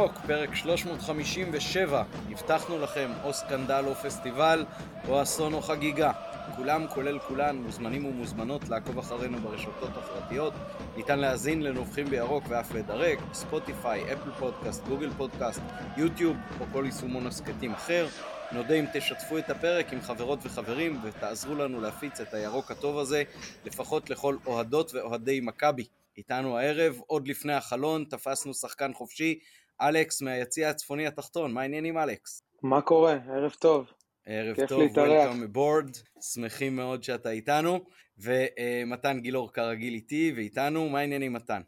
בירוק, פרק 357. הבטחנו לכם או סקנדל או פסטיבל, או אסון או חגיגה. כולם, כולל כולן, מוזמנים ומוזמנות לעקוב אחרינו ברשתות החברתיות. ניתן להאזין לנובחים בירוק ואף לדרג, ספוטיפיי, אפל פודקאסט, גוגל פודקאסט, יוטיוב או כל יישומון הסכתים אחר. נודה אם תשתפו את הפרק עם חברות וחברים ותעזרו לנו להפיץ את הירוק הטוב הזה, לפחות לכל אוהדות ואוהדי מכבי. איתנו הערב, עוד לפני החלון, תפסנו שחקן חופשי, אלכס מהיציע הצפוני התחתון. מה העניינים אלכס? מה קורה? ערב טוב. ערב טוב, Welcome aboard, שמחים מאוד שאתה איתנו, ומתן גילאור כרגיל איתי ואיתנו, מה העניינים מתן?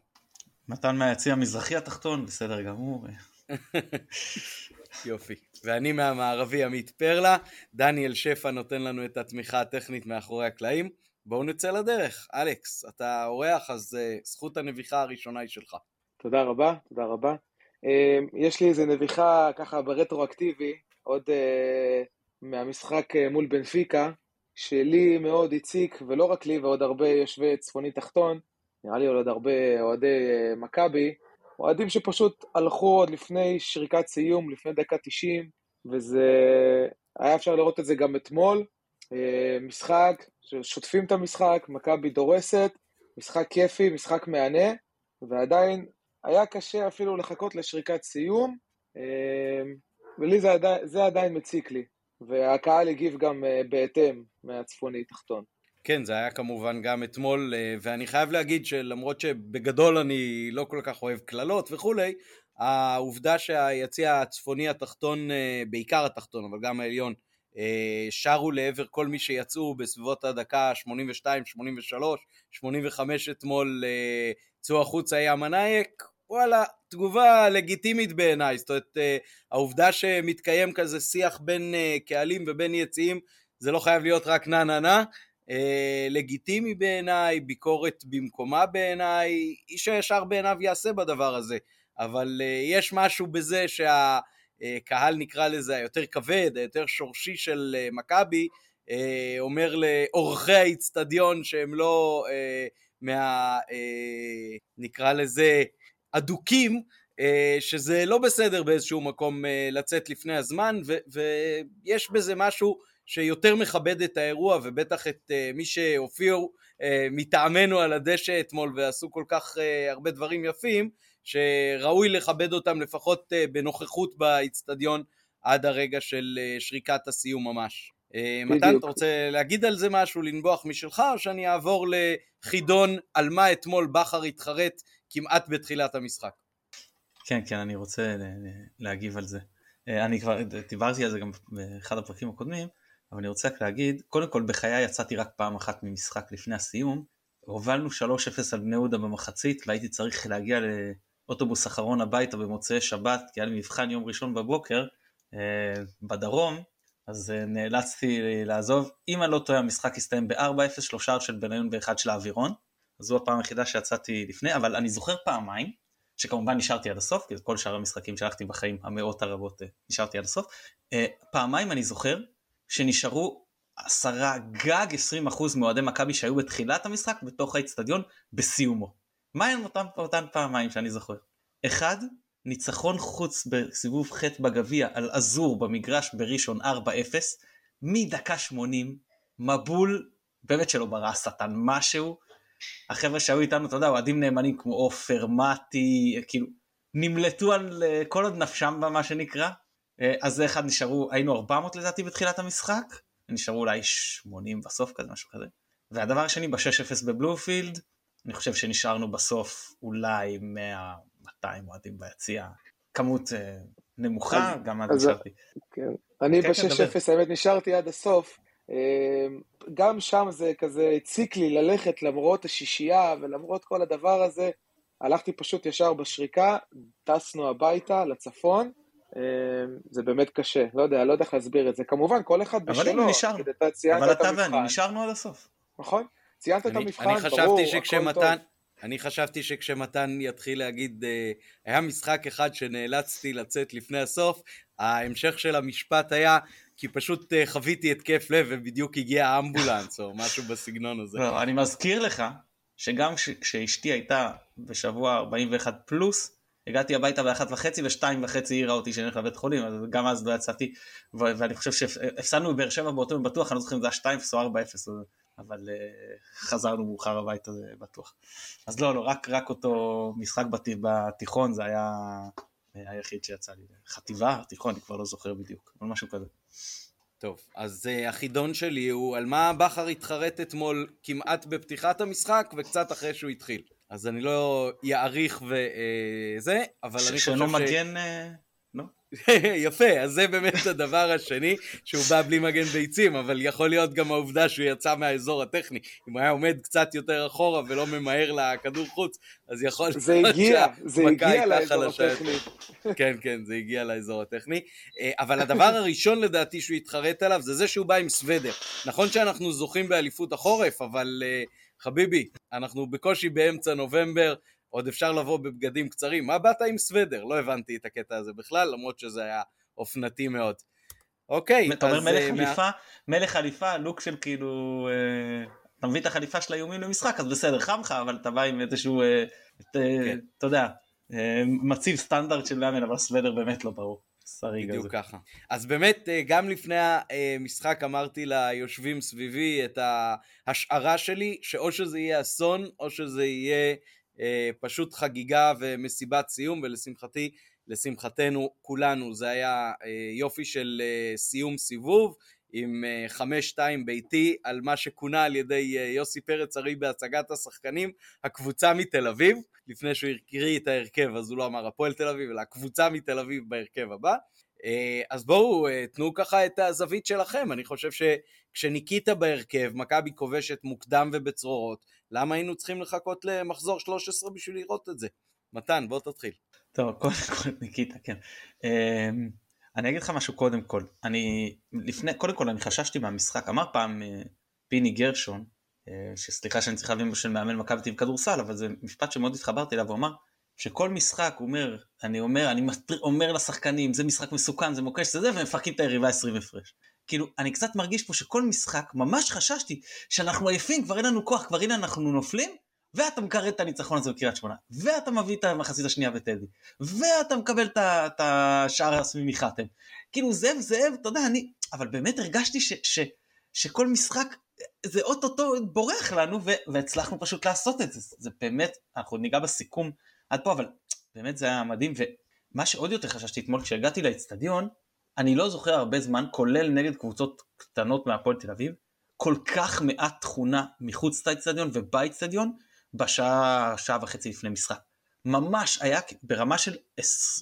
מתן מהיציע המזרחי התחתון, בסדר גמור. יופי. ואני מהמערבי עמית פרלה, דניאל שפע נותן לנו את התמיכה הטכנית מאחורי הקלעים. בואו נצא לדרך. אלכס, אתה אורח, אז uh, זכות הנביחה הראשונה היא שלך. תודה רבה, תודה רבה. Uh, יש לי איזה נביחה ככה ברטרואקטיבי, עוד uh, מהמשחק uh, מול בנפיקה, שלי מאוד הציק, ולא רק לי, ועוד הרבה יושבי צפוני תחתון, נראה לי עוד הרבה אוהדי uh, מכבי, אוהדים שפשוט הלכו עוד לפני שריקת סיום, לפני דקה 90, וזה... היה אפשר לראות את זה גם אתמול. משחק ששוטפים את המשחק, מכבי דורסת, משחק כיפי, משחק מהנה, ועדיין היה קשה אפילו לחכות לשריקת סיום, אמ, ולי זה עדיין, זה עדיין מציק לי, והקהל הגיב גם אה, בהתאם מהצפוני תחתון. כן, זה היה כמובן גם אתמול, אה, ואני חייב להגיד שלמרות שבגדול אני לא כל כך אוהב קללות וכולי, העובדה שהיציע הצפוני התחתון, אה, בעיקר התחתון, אבל גם העליון, שרו לעבר כל מי שיצאו בסביבות הדקה 82, 83, 85 אתמול, צאו החוצה ים הנאייק, וואלה, תגובה לגיטימית בעיניי, זאת אומרת, אה, העובדה שמתקיים כזה שיח בין קהלים ובין יציאים, זה לא חייב להיות רק נה נה נה, לגיטימי בעיניי, ביקורת במקומה בעיניי, איש הישר בעיניו יעשה בדבר הזה, אבל יש משהו בזה שה... קהל נקרא לזה היותר כבד, היותר שורשי של אה, מכבי, אה, אומר לאורחי האיצטדיון שהם לא אה, מה... נקרא לזה אדוקים, שזה לא בסדר באיזשהו מקום לצאת לפני הזמן, ו- ויש בזה משהו שיותר מכבד את האירוע, ובטח את מי שהופיעו מטעמנו על הדשא אתמול ועשו כל כך הרבה דברים יפים, שראוי לכבד אותם לפחות אה, בנוכחות באיצטדיון עד הרגע של אה, שריקת הסיום ממש. אה, מתן, אתה רוצה להגיד על זה משהו, לנבוח משלך, או שאני אעבור לחידון על מה אתמול בכר התחרט כמעט בתחילת המשחק? כן, כן, אני רוצה להגיב על זה. אני כבר דיברתי על זה גם באחד הפרקים הקודמים, אבל אני רוצה רק להגיד, קודם כל בחיי יצאתי רק פעם אחת ממשחק לפני הסיום, הובלנו 3-0 על בני יהודה במחצית והייתי צריך להגיע אוטובוס אחרון הביתה במוצאי שבת, כי היה לי מבחן יום ראשון בבוקר אה, בדרום, אז אה, נאלצתי לעזוב. אם אני לא טועה, המשחק הסתיים ב-4-0, שלושה של בניון ואחד של האווירון. זו הפעם היחידה שיצאתי לפני, אבל אני זוכר פעמיים, שכמובן נשארתי עד הסוף, כי כל שאר המשחקים שהלכתי בחיים, המאות הרבות, אה, נשארתי עד הסוף. פעמיים אני זוכר שנשארו עשרה גג 20 אחוז מאוהדי מכבי שהיו בתחילת המשחק בתוך האיצטדיון בסיומו. מה הם אותם, אותן פעמיים שאני זוכר? אחד, ניצחון חוץ בסיבוב ח' בגביע על אזור במגרש בראשון 4-0, מדקה 80, מבול, באמת שלא ברא השטן משהו, החבר'ה שהיו איתנו, אתה יודע, אוהדים נאמנים כמו עופר, מתי, כאילו, נמלטו על אה, כל עוד נפשם במה שנקרא, אה, אז זה אחד נשארו, היינו 400 לדעתי בתחילת המשחק, נשארו אולי 80 בסוף כזה, משהו כזה. והדבר השני, ב-6-0 בבלומפילד, אני חושב שנשארנו בסוף אולי 100-200 אוהדים ביציע, כמות uh, נמוכה, גם אז נשארתי. כן. אני כן, כן ב-6-0 האמת נשארתי עד הסוף. אה, גם שם זה כזה הציק לי ללכת למרות השישייה ולמרות כל הדבר הזה. הלכתי פשוט ישר בשריקה, טסנו הביתה לצפון. אה, זה באמת קשה, לא יודע, לא יודע איך להסביר את זה. כמובן, כל אחד בשלו. אבל נשארנו, אבל אתה ואני נשארנו עד הסוף. נכון. ציינת את המבחן, אני ברור, הכל טוב. אני חשבתי שכשמתן יתחיל להגיד, אה, היה משחק אחד שנאלצתי לצאת לפני הסוף, ההמשך של המשפט היה, כי פשוט אה, חוויתי התקף לב ובדיוק הגיע האמבולנס או משהו בסגנון הזה. לא, אני מזכיר לך שגם כשאשתי הייתה בשבוע 41 פלוס, הגעתי הביתה באחת וחצי ושתיים וחצי העירה אותי שאני הולך לבית חולים, אז גם אז לא יצאתי, ואני חושב שהפסדנו בבאר שבע באותו יום בטוח, אני לא זוכר אם זה היה 2 או 4-0, אבל uh, חזרנו מאוחר הביתה זה בטוח. אז לא, לא, רק, רק אותו משחק בת, בתיכון זה היה היחיד שיצא לי. חטיבה, תיכון, אני כבר לא זוכר בדיוק, אבל משהו כזה. טוב, אז uh, החידון שלי הוא על מה בכר התחרט אתמול כמעט בפתיחת המשחק וקצת אחרי שהוא התחיל. אז אני לא אעריך וזה, אה, אבל אני חושב ש... מגן... יפה, אז זה באמת הדבר השני, שהוא בא בלי מגן ביצים, אבל יכול להיות גם העובדה שהוא יצא מהאזור הטכני. אם הוא היה עומד קצת יותר אחורה ולא ממהר לכדור חוץ, אז יכול להיות זה הגיע, זה הגיע לאזור הטכני. כן, כן, זה הגיע לאזור הטכני. אה, אבל הדבר הראשון לדעתי שהוא התחרט עליו, זה זה שהוא בא עם סוודר. נכון שאנחנו זוכים באליפות החורף, אבל... Uh, חביבי, אנחנו בקושי באמצע נובמבר, עוד אפשר לבוא בבגדים קצרים, מה באת עם סוודר? לא הבנתי את הקטע הזה בכלל, למרות שזה היה אופנתי מאוד. אוקיי, אתה אומר מלך חליפה, מלך חליפה, לוק של כאילו, אה, אתה מביא את החליפה של האיומים למשחק, אז בסדר, חם לך, אבל אתה בא עם איזשהו, אה, כן. אתה יודע, מציב סטנדרט של מאמן, אבל סוודר באמת לא ברור. בדיוק. ככה. אז באמת, אה, גם לפני המשחק אמרתי ליושבים סביבי את ההשערה שלי, שאו שזה יהיה אסון, או שזה יהיה אה, פשוט חגיגה ומסיבת סיום, ולשמחתי, לשמחתנו כולנו, זה היה אה, יופי של סיום סיבוב. עם חמש שתיים ביתי על מה שכונה על ידי יוסי פרץ הרי בהצגת השחקנים, הקבוצה מתל אביב, לפני שהוא הקריא את ההרכב אז הוא לא אמר הפועל תל אביב אלא הקבוצה מתל אביב בהרכב הבא. אה, אז בואו אה, תנו ככה את הזווית שלכם, אני חושב שכשניקית בהרכב, מכבי כובשת מוקדם ובצרורות, למה היינו צריכים לחכות למחזור 13 בשביל לראות את זה? מתן, בוא תתחיל. טוב, קודם כל ניקיטה, כן. אמ, אני אגיד לך משהו קודם כל, אני לפני, קודם כל אני חששתי מהמשחק, אמר פעם אה, פיני גרשון, שסליחה שאני צריך להבין בשביל מאמן מכבי תל כדורסל, אבל זה משפט שמאוד התחברתי אליו, הוא אמר, שכל משחק אומר, אני אומר, אני אומר לשחקנים, זה משחק מסוכן, זה מוקש, זה זה, והם מפרקים את היריבה 20 הפרש. כאילו, אני קצת מרגיש פה שכל משחק, ממש חששתי שאנחנו עייפים, כבר אין לנו כוח, כבר הנה אנחנו נופלים, ואתה מקרב את הניצחון הזה בקריית שמונה, ואתה מביא את המחצית השנייה בטדי, ואתה מקבל את השער הסמי מחתם. כאילו, זאב, זאב, אתה יודע, אני, אבל באמת הרגשתי ש, ש, שכל משחק זה אוטוטו בורח לנו, והצלחנו פשוט לעשות את זה. זה באמת, אנחנו ניגע בסיכום עד פה, אבל באמת זה היה מדהים, ומה שעוד יותר חששתי אתמול, כשהגעתי לאצטדיון, אני לא זוכר הרבה זמן, כולל נגד קבוצות קטנות מהפועל תל אביב, כל כך מעט תכונה מחוץ לאצטדיון ובאצטדיון, בשעה, שעה וחצי לפני משחק. ממש היה ברמה של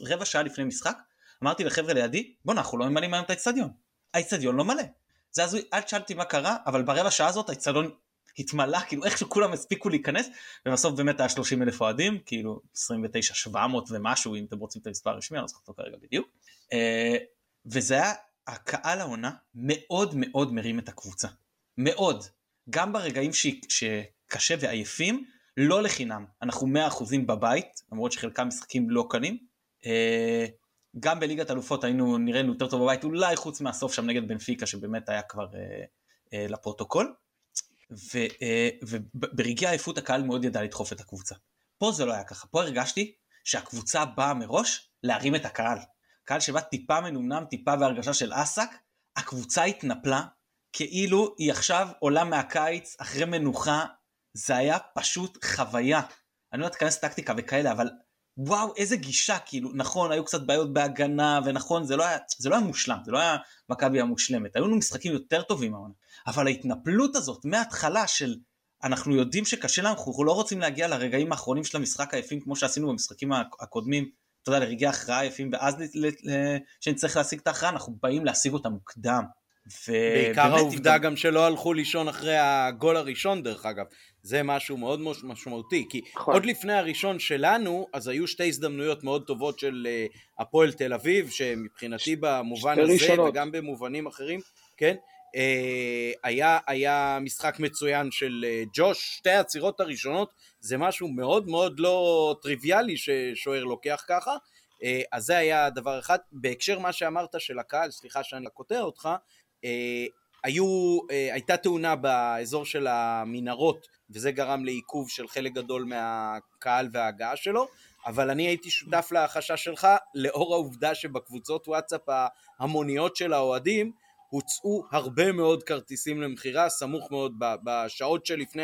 רבע שעה לפני משחק, אמרתי לחבר'ה לידי, בואנה אנחנו לא ממלאים היום את האצטדיון. האצטדיון לא מלא. זה הזוי, אל תשאלתי מה קרה, אבל ברבע שעה הזאת האצטדיון התמלא, כאילו איך שכולם הספיקו להיכנס, ובסוף באמת היה 30 אלף אוהדים, כאילו 29 700 ומשהו אם אתם רוצים את המספר הרשמי, אני לא זוכר אותו כרגע בדיוק. אה, וזה היה, הקהל העונה מאוד מאוד מרים את הקבוצה. מאוד. גם ברגעים ש... שקשה ועייפים, לא לחינם. אנחנו 100% בבית, למרות שחלקם משחקים לא קלים. אה, גם בליגת אלופות היינו, נראינו יותר טוב בבית, אולי חוץ מהסוף שם נגד בנפיקה, שבאמת היה כבר אה, לפרוטוקול. אה, וברגעי העייפות הקהל מאוד ידע לדחוף את הקבוצה. פה זה לא היה ככה, פה הרגשתי שהקבוצה באה מראש להרים את הקהל. קהל שבא טיפה מנומנם, טיפה בהרגשה של אסק, הקבוצה התנפלה כאילו היא עכשיו עולה מהקיץ אחרי מנוחה, זה היה פשוט חוויה. אני לא להיכנס טקטיקה וכאלה, אבל וואו איזה גישה, כאילו נכון היו קצת בעיות בהגנה ונכון זה לא היה, זה לא היה מושלם, זה לא היה מכבי המושלמת, היו לנו משחקים יותר טובים העונה. אבל ההתנפלות הזאת מההתחלה של אנחנו יודעים שקשה לנו, אנחנו לא רוצים להגיע לרגעים האחרונים של המשחק היפים כמו שעשינו במשחקים הקודמים, אתה יודע, לרגעי הכרעה יפים, ואז שנצטרך להשיג את ההכרעה, אנחנו באים להשיג אותה מוקדם. בעיקר העובדה גם שלא הלכו לישון אחרי הגול הראשון דרך אגב, זה משהו מאוד משמעותי, כי נכון. עוד לפני הראשון שלנו, אז היו שתי הזדמנויות מאוד טובות של אה, הפועל תל אביב, שמבחינתי במובן הזה ראשונות. וגם במובנים אחרים, כן, אה, היה, היה משחק מצוין של אה, ג'וש, שתי העצירות הראשונות זה משהו מאוד מאוד לא טריוויאלי ששוער לוקח ככה, אה, אז זה היה דבר אחד. בהקשר מה שאמרת של הקהל, סליחה שאני קוטע אותך, היו, הייתה תאונה באזור של המנהרות וזה גרם לעיכוב של חלק גדול מהקהל וההגעה שלו, אבל אני הייתי שותף לחשש שלך, לאור העובדה שבקבוצות וואטסאפ ההמוניות של האוהדים, הוצאו הרבה מאוד כרטיסים למכירה, סמוך מאוד בשעות שלפני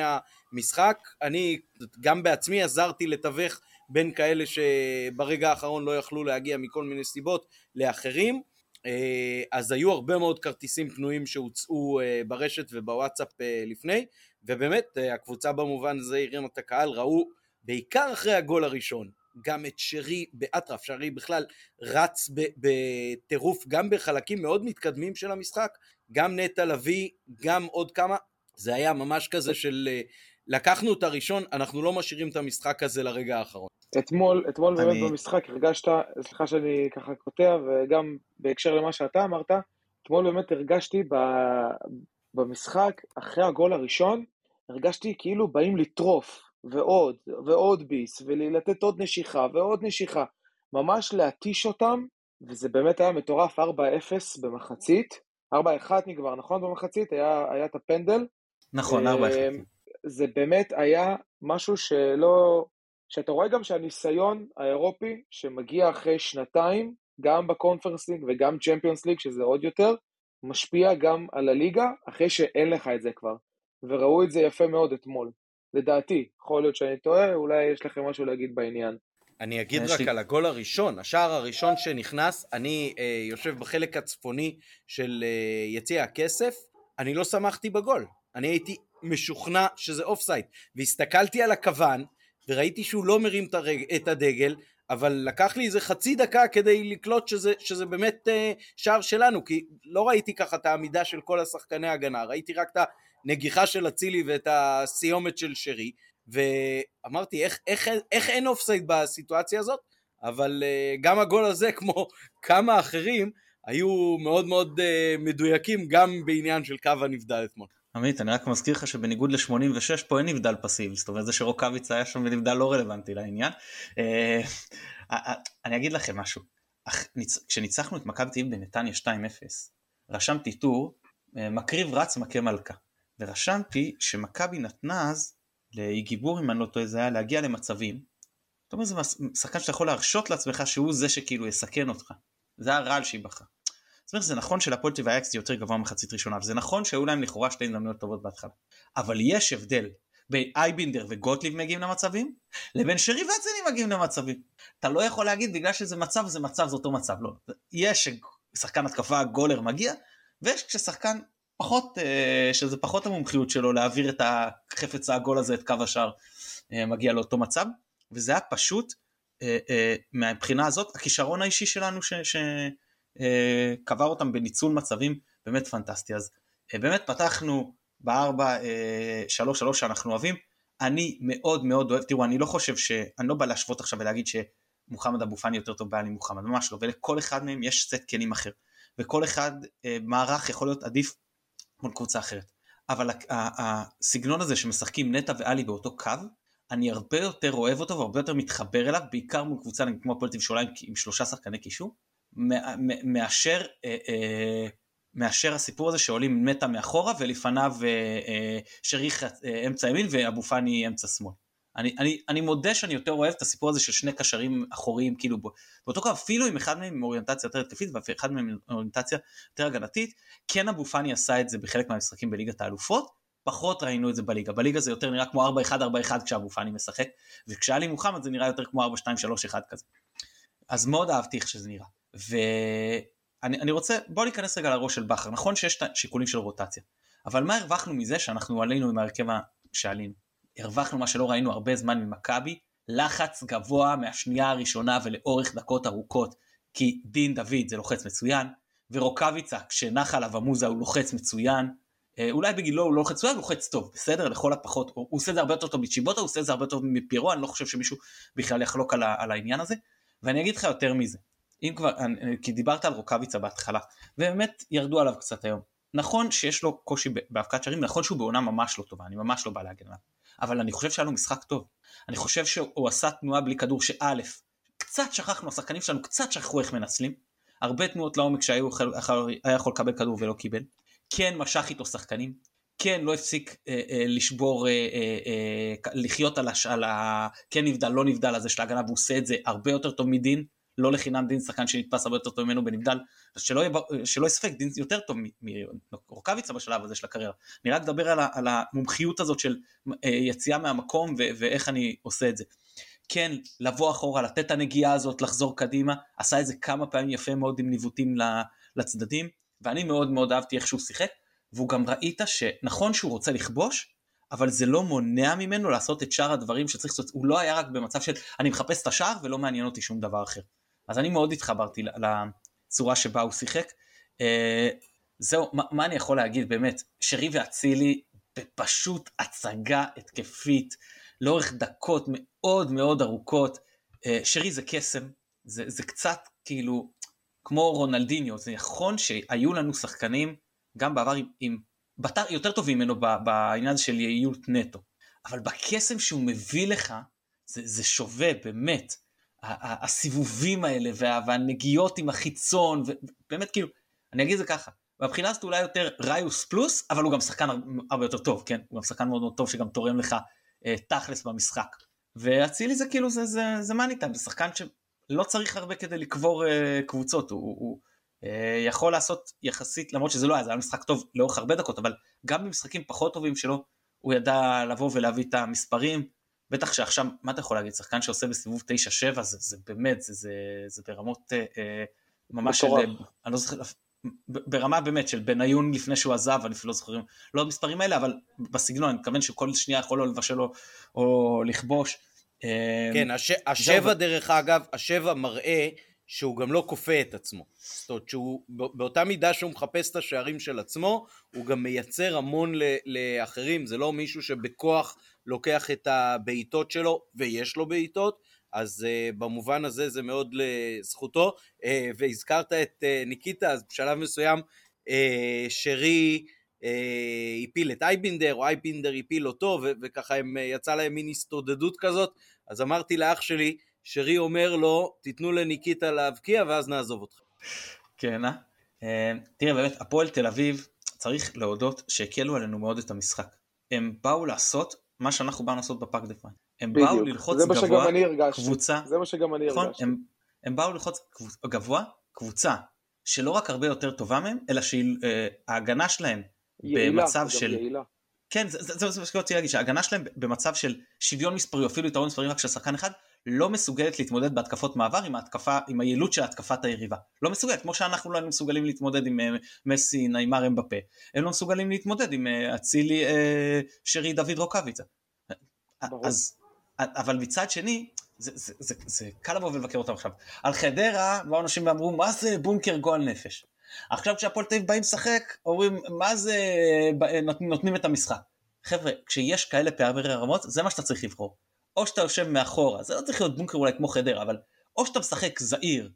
המשחק. אני גם בעצמי עזרתי לתווך בין כאלה שברגע האחרון לא יכלו להגיע מכל מיני סיבות לאחרים. אה, אז היו הרבה מאוד כרטיסים פנויים שהוצאו אה, ברשת ובוואטסאפ אה, לפני, ובאמת הקבוצה במובן הזה הרימה את הקהל, ראו בעיקר אחרי הגול הראשון, גם את שרי באטרף, שרי בכלל רץ בטירוף גם בחלקים מאוד מתקדמים של המשחק, גם נטע לביא, גם עוד כמה, זה היה ממש כזה של לקחנו את הראשון, אנחנו לא משאירים את המשחק הזה לרגע האחרון. אתמול, אתמול אני... באמת במשחק הרגשת, סליחה שאני ככה קוטע, וגם בהקשר למה שאתה אמרת, אתמול באמת הרגשתי ב, במשחק, אחרי הגול הראשון, הרגשתי כאילו באים לטרוף, ועוד, ועוד ביס, ולתת עוד נשיכה, ועוד נשיכה. ממש להתיש אותם, וזה באמת היה מטורף, 4-0 במחצית, 4-1 נגמר, נכון במחצית? היה, היה את הפנדל. נכון, 4-1. זה באמת היה משהו שלא... שאתה רואה גם שהניסיון האירופי שמגיע אחרי שנתיים, גם בקונפרנס ליג וגם צ'מפיונס ליג, שזה עוד יותר, משפיע גם על הליגה, אחרי שאין לך את זה כבר. וראו את זה יפה מאוד אתמול. לדעתי, יכול להיות שאני טועה, אולי יש לכם משהו להגיד בעניין. אני אגיד רק לי... על הגול הראשון, השער הראשון שנכנס, אני אה, יושב בחלק הצפוני של אה, יציע הכסף, אני לא שמחתי בגול. אני הייתי משוכנע שזה אוף סייד, והסתכלתי על הקוון, וראיתי שהוא לא מרים את, הדגל, אבל לקח לי איזה חצי דקה כדי לקלוט שזה, שזה באמת אה, שער שלנו, כי לא ראיתי ככה את העמידה של כל השחקני ההגנה, ראיתי רק את הנגיחה של אצילי ואת הסיומת של שרי, ואמרתי איך, איך, איך אין אופסייד בסיטואציה הזאת, אבל uh, גם הגול הזה, כמו כמה אחרים, היו מאוד מאוד uh, מדויקים גם בעניין של קו הנבדל אתמול. עמית, אני רק מזכיר לך שבניגוד ל-86 פה אין נבדל פסיבי, זאת אומרת זה שרוקאביץ היה שם בנבדל לא רלוונטי לעניין. אה, אה, אה, אני אגיד לכם משהו, כשניצחנו את מכבי תל בנתניה 2-0, רשמתי טור, מקריב רץ מכה מלכה, ורשמתי שמכבי נתנה אז לאיגיבור אם אני לא טועה זה היה להגיע למצבים, זאת אומרת זה שחקן שאתה יכול להרשות לעצמך שהוא זה שכאילו יסכן אותך, זה הרעל שהיא בחרה. זאת אומרת, זה נכון שלפועל טבע היה יותר גבוה מחצית ראשונה, וזה נכון שהיו להם לכאורה שתי הזדמנויות טובות בהתחלה. אבל יש הבדל בין אייבינדר וגוטליב מגיעים למצבים, לבין שרי ואצילי מגיעים למצבים. אתה לא יכול להגיד בגלל שזה מצב זה מצב זה אותו מצב, לא. יש שחקן התקפה גולר מגיע, ויש כששחקן פחות, אה, שזה פחות המומחיות שלו להעביר את החפץ העגול הזה, את קו השער, אה, מגיע לאותו מצב, וזה היה פשוט, אה, מהבחינה הזאת, הכישרון האישי שלנו ש... ש קבר אותם בניצול מצבים באמת פנטסטי. אז אה, באמת פתחנו בארבע אה, שלוש שלוש שאנחנו אוהבים. אני מאוד מאוד אוהב, תראו אני לא חושב ש... אני לא בא להשוות עכשיו ולהגיד שמוחמד אבו פאני יותר טוב בעלי מוחמד, ממש לא, ולכל אחד מהם יש סט כלים אחר. וכל אחד מערך יכול להיות עדיף מול קבוצה אחרת. אבל הסגנון הזה שמשחקים נטע ואלי באותו קו, אני הרבה יותר אוהב אותו והרבה יותר מתחבר אליו, בעיקר מול קבוצה כמו הפועל אביב עם שלושה שחקני קישור, מאשר, אה, אה, מאשר הסיפור הזה שעולים מטה מאחורה ולפניו אה, שריך אמצע ימין ואבו פאני אמצע שמאל. אני, אני, אני מודה שאני יותר אוהב את הסיפור הזה של שני קשרים אחוריים כאילו באותו קו אפילו אם אחד מהם עם אוריינטציה יותר התקפית ואחד מהם עם אוריינטציה יותר הגנתית כן אבו פאני עשה את זה בחלק מהמשחקים בליגת האלופות פחות ראינו את זה בליגה. בליגה זה יותר נראה כמו 4-1-4-1 כשאבו פאני משחק וכשאלי מוחמד זה נראה יותר כמו 4-2-3-1 כזה. אז מאוד אהבתי איך שזה נראה ואני רוצה, בוא ניכנס רגע לראש של בכר, נכון שיש את השיקולים של רוטציה, אבל מה הרווחנו מזה שאנחנו עלינו עם ההרכב שעלינו? הרווחנו מה שלא ראינו הרבה זמן ממכבי, לחץ גבוה מהשנייה הראשונה ולאורך דקות ארוכות, כי דין דוד זה לוחץ מצוין, ורוקאביצה כשנח עליו המוזה הוא לוחץ מצוין, אה, אולי בגילו הוא לא לוחץ מצוין, הוא לוחץ טוב, בסדר? לכל הפחות, הוא, הוא עושה את זה הרבה יותר טוב מצ'יבוטה, הוא עושה את זה הרבה יותר טוב מפירו, אני לא חושב שמישהו בכלל יחלוק על, על העניין הזה, ואני אגיד לך יותר מזה, אם כבר, כי דיברת על רוקאביצה בהתחלה, ובאמת ירדו עליו קצת היום. נכון שיש לו קושי בהבקעת שערים, נכון שהוא בעונה ממש לא טובה, אני ממש לא בא להגן עליו, אבל אני חושב שהיה לו משחק טוב. אני חושב שהוא עשה תנועה בלי כדור שא', קצת שכחנו, השחקנים שלנו קצת שכחו איך מנצלים, הרבה תנועות לעומק שהיה יכול לקבל כדור ולא קיבל, כן משך איתו שחקנים, כן לא הפסיק אה, אה, לשבור, אה, אה, אה, לחיות על, הש, על ה... כן נבדל, לא נבדל הזה של ההגנה, והוא עושה את זה הרבה יותר טוב מדין, לא לחינם דין שחקן שנתפס הרבה יותר טוב ממנו בנבדל, שלא, יהיה, יספק, דין יותר טוב מרוקאביצה בשלב הזה של הקריירה. אני רק אדבר על, על המומחיות הזאת של אה, יציאה מהמקום ו, ואיך אני עושה את זה. כן, לבוא אחורה, לתת את הנגיעה הזאת, לחזור קדימה, עשה את זה כמה פעמים יפה מאוד עם ניווטים לצדדים, ואני מאוד מאוד אהבתי איך שהוא שיחק, והוא גם ראית שנכון שהוא רוצה לכבוש, אבל זה לא מונע ממנו לעשות את שאר הדברים שצריך לעשות, הוא לא היה רק במצב של אני מחפש את השער ולא מעניין אותי שום דבר אחר. אז אני מאוד התחברתי לצורה שבה הוא שיחק. אה, זהו, מה, מה אני יכול להגיד באמת, שרי ואצילי בפשוט הצגה התקפית לאורך דקות מאוד מאוד ארוכות. אה, שרי זה קסם, זה, זה קצת כאילו כמו רונלדיניו, זה נכון שהיו לנו שחקנים גם בעבר עם, עם בתר יותר טובים ממנו בעניין של יעילות נטו, אבל בקסם שהוא מביא לך זה, זה שווה באמת. הסיבובים האלה וה, והנגיעות עם החיצון, ובאמת כאילו, אני אגיד את זה ככה, מהבחינה הזאת אולי יותר ריוס פלוס, אבל הוא גם שחקן הרבה יותר טוב, כן? הוא גם שחקן מאוד מאוד טוב שגם תורם לך אה, תכלס במשחק. ואצילי זה כאילו, זה, זה, זה מאני טיים, זה שחקן שלא צריך הרבה כדי לקבור אה, קבוצות, הוא, הוא אה, יכול לעשות יחסית, למרות שזה לא היה, זה היה משחק טוב לאורך הרבה דקות, אבל גם במשחקים פחות טובים שלו, הוא ידע לבוא ולהביא את המספרים, בטח שעכשיו, מה אתה יכול להגיד, שחקן שעושה בסיבוב 9-7, זה, זה באמת, זה, זה, זה ברמות אה, ממש של, אני לא זוכר, ברמה באמת של בניון לפני שהוא עזב, אני אפילו לא זוכרים, לא המספרים האלה, אבל בסגנון, אני מתכוון שכל שנייה יכול לו לבשל או, או לכבוש. אה, כן, הש, השבע דרך אגב, השבע מראה שהוא גם לא כופה את עצמו. זאת אומרת שהוא באותה מידה שהוא מחפש את השערים של עצמו, הוא גם מייצר המון לאחרים, זה לא מישהו שבכוח לוקח את הבעיטות שלו, ויש לו בעיטות, אז uh, במובן הזה זה מאוד לזכותו, uh, והזכרת את uh, ניקיטה, אז בשלב מסוים uh, שרי uh, הפיל את אייבינדר, או אייבינדר הפיל אותו, ו- וככה הם, uh, יצא להם מין הסתודדות כזאת, אז אמרתי לאח שלי, שרי אומר לו, תיתנו לניקיטה להבקיע ואז נעזוב אותך. כן, אה? תראה, באמת, הפועל תל אביב, צריך להודות שהקלו עלינו מאוד את המשחק. הם באו לעשות מה שאנחנו באנו לעשות בפאק דה פריין. הם בדיוק. באו ללחוץ גבוה, קבוצה, זה מה שגם אני נכון, הרגשתי. הם, הם באו ללחוץ גבוה, קבוצה שלא רק הרבה יותר טובה מהם, אלא שההגנה שלהם יעילה, במצב של... יעילה. כן, זה, זה, זה מה שרציתי להגיד, שההגנה שלהם במצב של שוויון מספרי, אפילו יתרון מספרי רק של שחקן אחד, לא מסוגלת להתמודד בהתקפות מעבר עם ההתקפה, עם היעילות של התקפת היריבה. לא מסוגלת, כמו שאנחנו לא מסוגלים להתמודד עם uh, מסי, ניימר, אמבפה. הם לא מסוגלים להתמודד עם אה, אצילי, uh, שרי, דוד רוקאביצה. אז, אבל מצד שני, זה, זה, זה, זה קל לבוא ולבקר אותם עכשיו. על חדרה באו אנשים ואמרו, מה זה בונקר גועל נפש? עכשיו כשהפועל תל אביב באים לשחק, אומרים, מה זה נותנים את המשחק? חבר'ה, כשיש כאלה פערי רמות, זה מה שאתה צריך לבחור. או שאתה יושב מאחורה, זה לא צריך להיות בונקר אולי כמו חדרה, אבל או שאתה משחק זהיר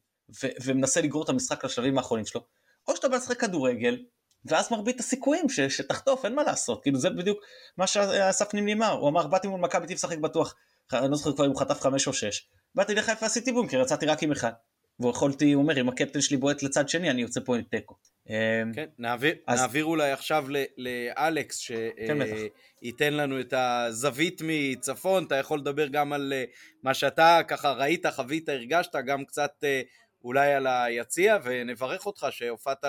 ו- ומנסה לגרור את המשחק לשלבים האחרונים שלו, או שאתה בא לשחק כדורגל, ואז מרבית הסיכויים ש- שתחטוף, אין מה לעשות, כאילו זה בדיוק מה שאסף נימני אמר, הוא אמר באתי מול מכבי תשחק לשחק בטוח, אני לא זוכר כבר אם הוא חטף חמש או שש, באתי לחיפה עשיתי בונקר, יצאתי רק עם אחד. ויכולתי, הוא אומר, אם הקפטן שלי בועט לצד שני, אני יוצא פה עם תיקו. אמ, כן, נעביר, אז... נעביר אולי עכשיו לאלכס, שייתן כן, לנו את הזווית מצפון, אתה יכול לדבר גם על אה, מה שאתה ככה ראית, חווית, הרגשת, גם קצת אה, אולי על היציע, ונברך אותך שהופעת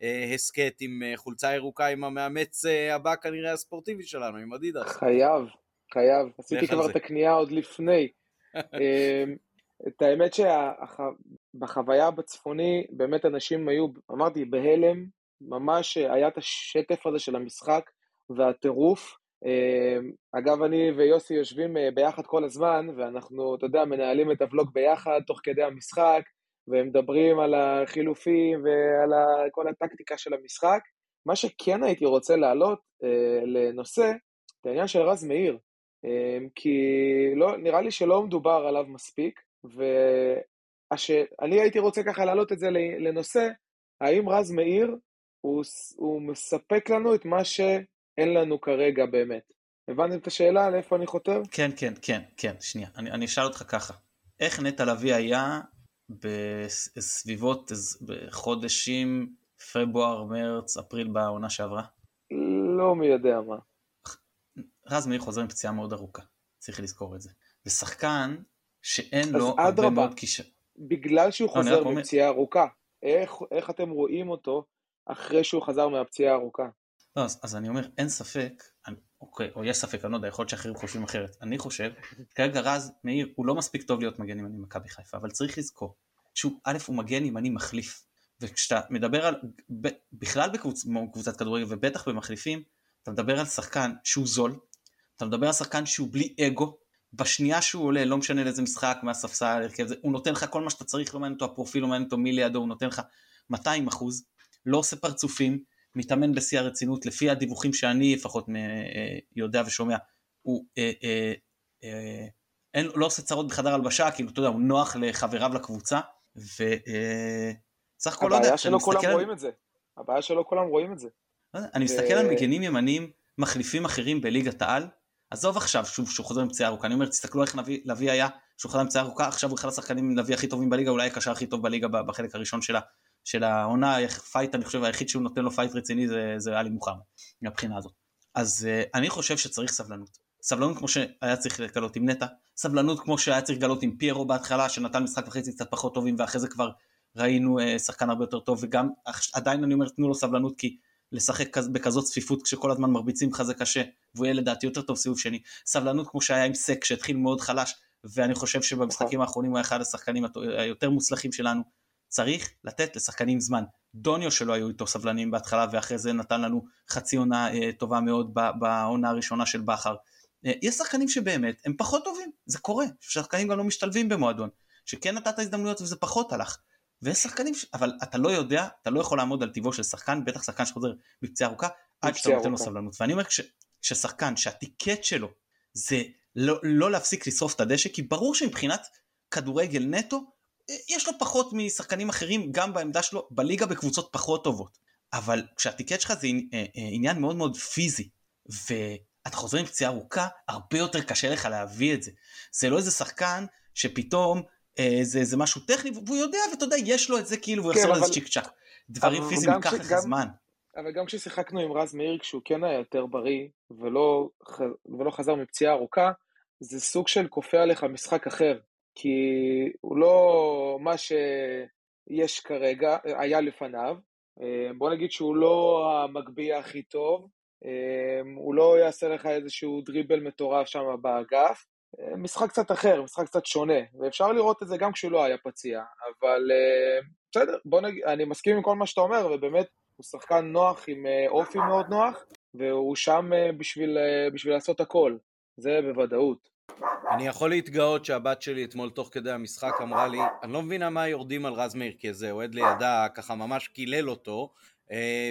להסכת עם אה, חולצה ירוקה עם המאמץ הבא כנראה הספורטיבי שלנו, עם אדידס. חייב, חייב, עשיתי כבר את הקנייה עוד לפני. אמ, את האמת שבחוויה בצפוני באמת אנשים היו, אמרתי, בהלם, ממש היה את השטף הזה של המשחק והטירוף. אמ, אגב, אני ויוסי יושבים אה, ביחד כל הזמן, ואנחנו, אתה יודע, מנהלים את הוולוג ביחד תוך כדי המשחק, ומדברים על החילופים ועל כל הטקטיקה של המשחק. מה שכן הייתי רוצה להעלות אה, לנושא, את העניין של רז מאיר, אה, כי לא, נראה לי שלא מדובר עליו מספיק, ואני הייתי רוצה ככה להעלות את זה לנושא, האם רז מאיר הוא, הוא מספק לנו את מה שאין לנו כרגע באמת. הבנתם את השאלה לאיפה אני חותר? כן, כן, כן, כן, שנייה. אני, אני אשאל אותך ככה. איך נטע לביא היה בסביבות בחודשים פברואר, מרץ, אפריל בעונה שעברה? לא מי יודע מה. רז מאיר חוזר עם פציעה מאוד ארוכה, צריך לזכור את זה. ושחקן שאין לו הרבה הרבה מאוד כישרון. בגלל שהוא לא, חוזר מפציעה ארוכה, איך, איך אתם רואים אותו אחרי שהוא חזר מהפציעה הארוכה? לא, אז, אז אני אומר, אין ספק, אני, אוקיי, או יש ספק, אני לא יודע, יכול להיות שאחרים חושבים אחרת. אני חושב, כרגע רז מאיר, הוא לא מספיק טוב להיות מגן ימני מכבי חיפה, אבל צריך לזכור, שהוא, א', הוא מגן ימני מחליף. וכשאתה מדבר על, ב, בכלל בקבוצ, בקבוצת כדורגל, ובטח במחליפים, אתה מדבר על שחקן שהוא זול, אתה מדבר על שחקן שהוא בלי אגו, בשנייה שהוא עולה, לא משנה לאיזה משחק, מהספסל, הרכב, זה, הוא נותן לך כל מה שאתה צריך, לא מעניין אותו הפרופיל, לא מעניין אותו מי לידו, הוא נותן לך 200 אחוז, לא עושה פרצופים, מתאמן בשיא הרצינות, לפי הדיווחים שאני לפחות מ- אה, יודע ושומע, הוא אה, אה, אה, אין, לא עושה צרות בחדר הלבשה, כאילו, אתה יודע, הוא נוח לחבריו לקבוצה, וסך הכל לא יודע, הבעיה שלא כולם רואים את זה. הבעיה שלא כולם רואים את זה. לא אני מסתכל על מגנים ימניים מחליפים אחרים בליגת העל, עזוב עכשיו שוב שהוא חוזר עם פציעה ארוכה, אני אומר תסתכלו איך לביא, היה, שהוא חזר עם פציעה ארוכה, עכשיו הוא אחד השחקנים לביא הכי טובים בליגה, אולי הקשר הכי טוב בליגה בחלק הראשון שלה, של העונה, fight אני חושב היחיד שהוא נותן לו fight רציני זה, זה עלי מוחמד, מהבחינה הזאת. אז אה, אני חושב שצריך סבלנות. סבלנות כמו שהיה צריך לגלות עם נטע, סבלנות כמו שהיה צריך לגלות עם פיירו בהתחלה, שנתן משחק וחצי קצת פחות טובים, ואחרי זה כבר ראינו uh, שחקן הרבה יותר טוב, וגם עדיין אני אומר תנו לו סבלנות, כי לשחק כז- בכזאת צפיפות כשכל הזמן מרביצים לך זה קשה, והוא יהיה לדעתי יותר טוב סיבוב שני. סבלנות כמו שהיה עם סק שהתחיל מאוד חלש, ואני חושב שבמשחקים האחרונים הוא היה אחד השחקנים היותר מוצלחים שלנו. צריך לתת לשחקנים זמן. דוניו שלא היו איתו סבלנים בהתחלה ואחרי זה נתן לנו חצי עונה אה, טובה מאוד בעונה הראשונה של בכר. אה, יש שחקנים שבאמת הם פחות טובים, זה קורה, שחקנים גם לא משתלבים במועדון, שכן נתת הזדמנויות וזה פחות הלך. ויש שחקנים, ש... אבל אתה לא יודע, אתה לא יכול לעמוד על טיבו של שחקן, בטח שחקן שחוזר בפציעה ארוכה, עד שאתה נותן לו. סבלנות. ואני אומר כש... ששחקן שהטיקט שלו זה לא, לא להפסיק לשרוף את הדשא, כי ברור שמבחינת כדורגל נטו, אה, יש לו פחות משחקנים אחרים גם בעמדה שלו בליגה בקבוצות פחות טובות. אבל כשהטיקט שלך זה אה, אה, עניין מאוד מאוד פיזי, ואתה חוזר עם פציעה ארוכה, הרבה יותר קשה לך להביא את זה. זה לא איזה שחקן שפתאום זה, זה משהו טכני, והוא יודע, ואתה יודע, יש לו את זה כאילו, והוא כן, יחזור לזה אבל- צ'יק צ'אק. דברים פיזיים ייקח לך זמן. אבל גם כששיחקנו עם רז מאיר כשהוא כן היה יותר בריא ולא, ולא חזר מפציעה ארוכה, זה סוג של כופה עליך משחק אחר, כי הוא לא מה שיש כרגע, היה לפניו. אה, בוא נגיד שהוא לא המגביה הכי טוב, אה, הוא לא יעשה לך איזשהו דריבל מטורף שם באגף. משחק קצת אחר, משחק קצת שונה, ואפשר לראות את זה גם כשהוא לא היה פציע, אבל אה, בסדר, בוא נגיד, אני מסכים עם כל מה שאתה אומר, ובאמת הוא שחקן נוח עם אה, אופי מאוד נוח, והוא שם אה, בשביל, בשביל לעשות הכל, זה בוודאות. אני יכול להתגאות שהבת שלי אתמול תוך כדי המשחק אמרה לי, אני לא מבינה מה יורדים על רז מאיר, כי איזה אוהד לידה ככה ממש קילל אותו,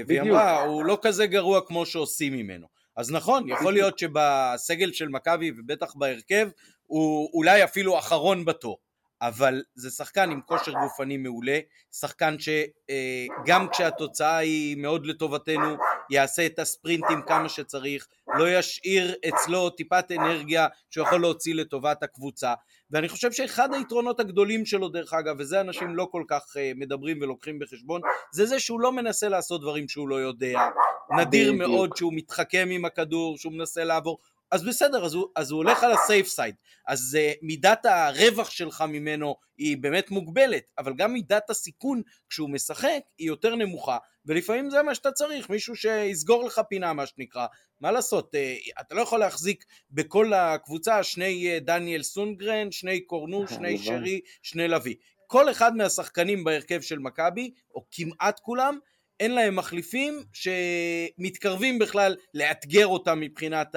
והיא. אמרה, הוא לא כזה גרוע כמו שעושים ממנו. אז נכון, יכול להיות שבסגל של מכבי ובטח בהרכב, הוא אולי אפילו אחרון בתור. אבל זה שחקן עם כושר גופני מעולה, שחקן שגם כשהתוצאה היא מאוד לטובתנו, יעשה את הספרינטים כמה שצריך, לא ישאיר אצלו טיפת אנרגיה שהוא יכול להוציא לטובת הקבוצה. ואני חושב שאחד היתרונות הגדולים שלו דרך אגב, וזה אנשים לא כל כך אה, מדברים ולוקחים בחשבון, זה זה שהוא לא מנסה לעשות דברים שהוא לא יודע. נדיר. מאוד שהוא מתחכם עם הכדור, שהוא מנסה לעבור. אז בסדר, אז הוא, אז הוא הולך על הסייף סייד. אז uh, מידת הרווח שלך ממנו היא באמת מוגבלת, אבל גם מידת הסיכון כשהוא משחק היא יותר נמוכה, ולפעמים זה מה שאתה צריך, מישהו שיסגור לך פינה מה שנקרא. מה לעשות, uh, אתה לא יכול להחזיק בכל הקבוצה שני uh, דניאל סונגרן, שני קורנו, שני הלוואי. שרי, שני לביא. כל אחד מהשחקנים בהרכב של מכבי, או כמעט כולם, אין להם מחליפים שמתקרבים בכלל לאתגר אותם מבחינת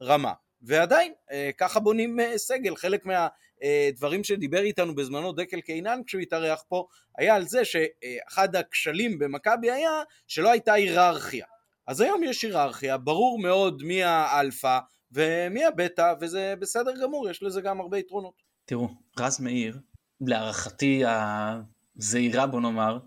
הרמה. ועדיין, אה, ככה בונים אה, סגל. חלק מהדברים שדיבר איתנו בזמנו דקל קינן כשהוא התארח פה, היה על זה שאחד הכשלים במכבי היה שלא הייתה היררכיה. אז היום יש היררכיה, ברור מאוד מי האלפא ומי הבטא, וזה בסדר גמור, יש לזה גם הרבה יתרונות. תראו, רז מאיר, להערכתי הזהירה בוא נאמר,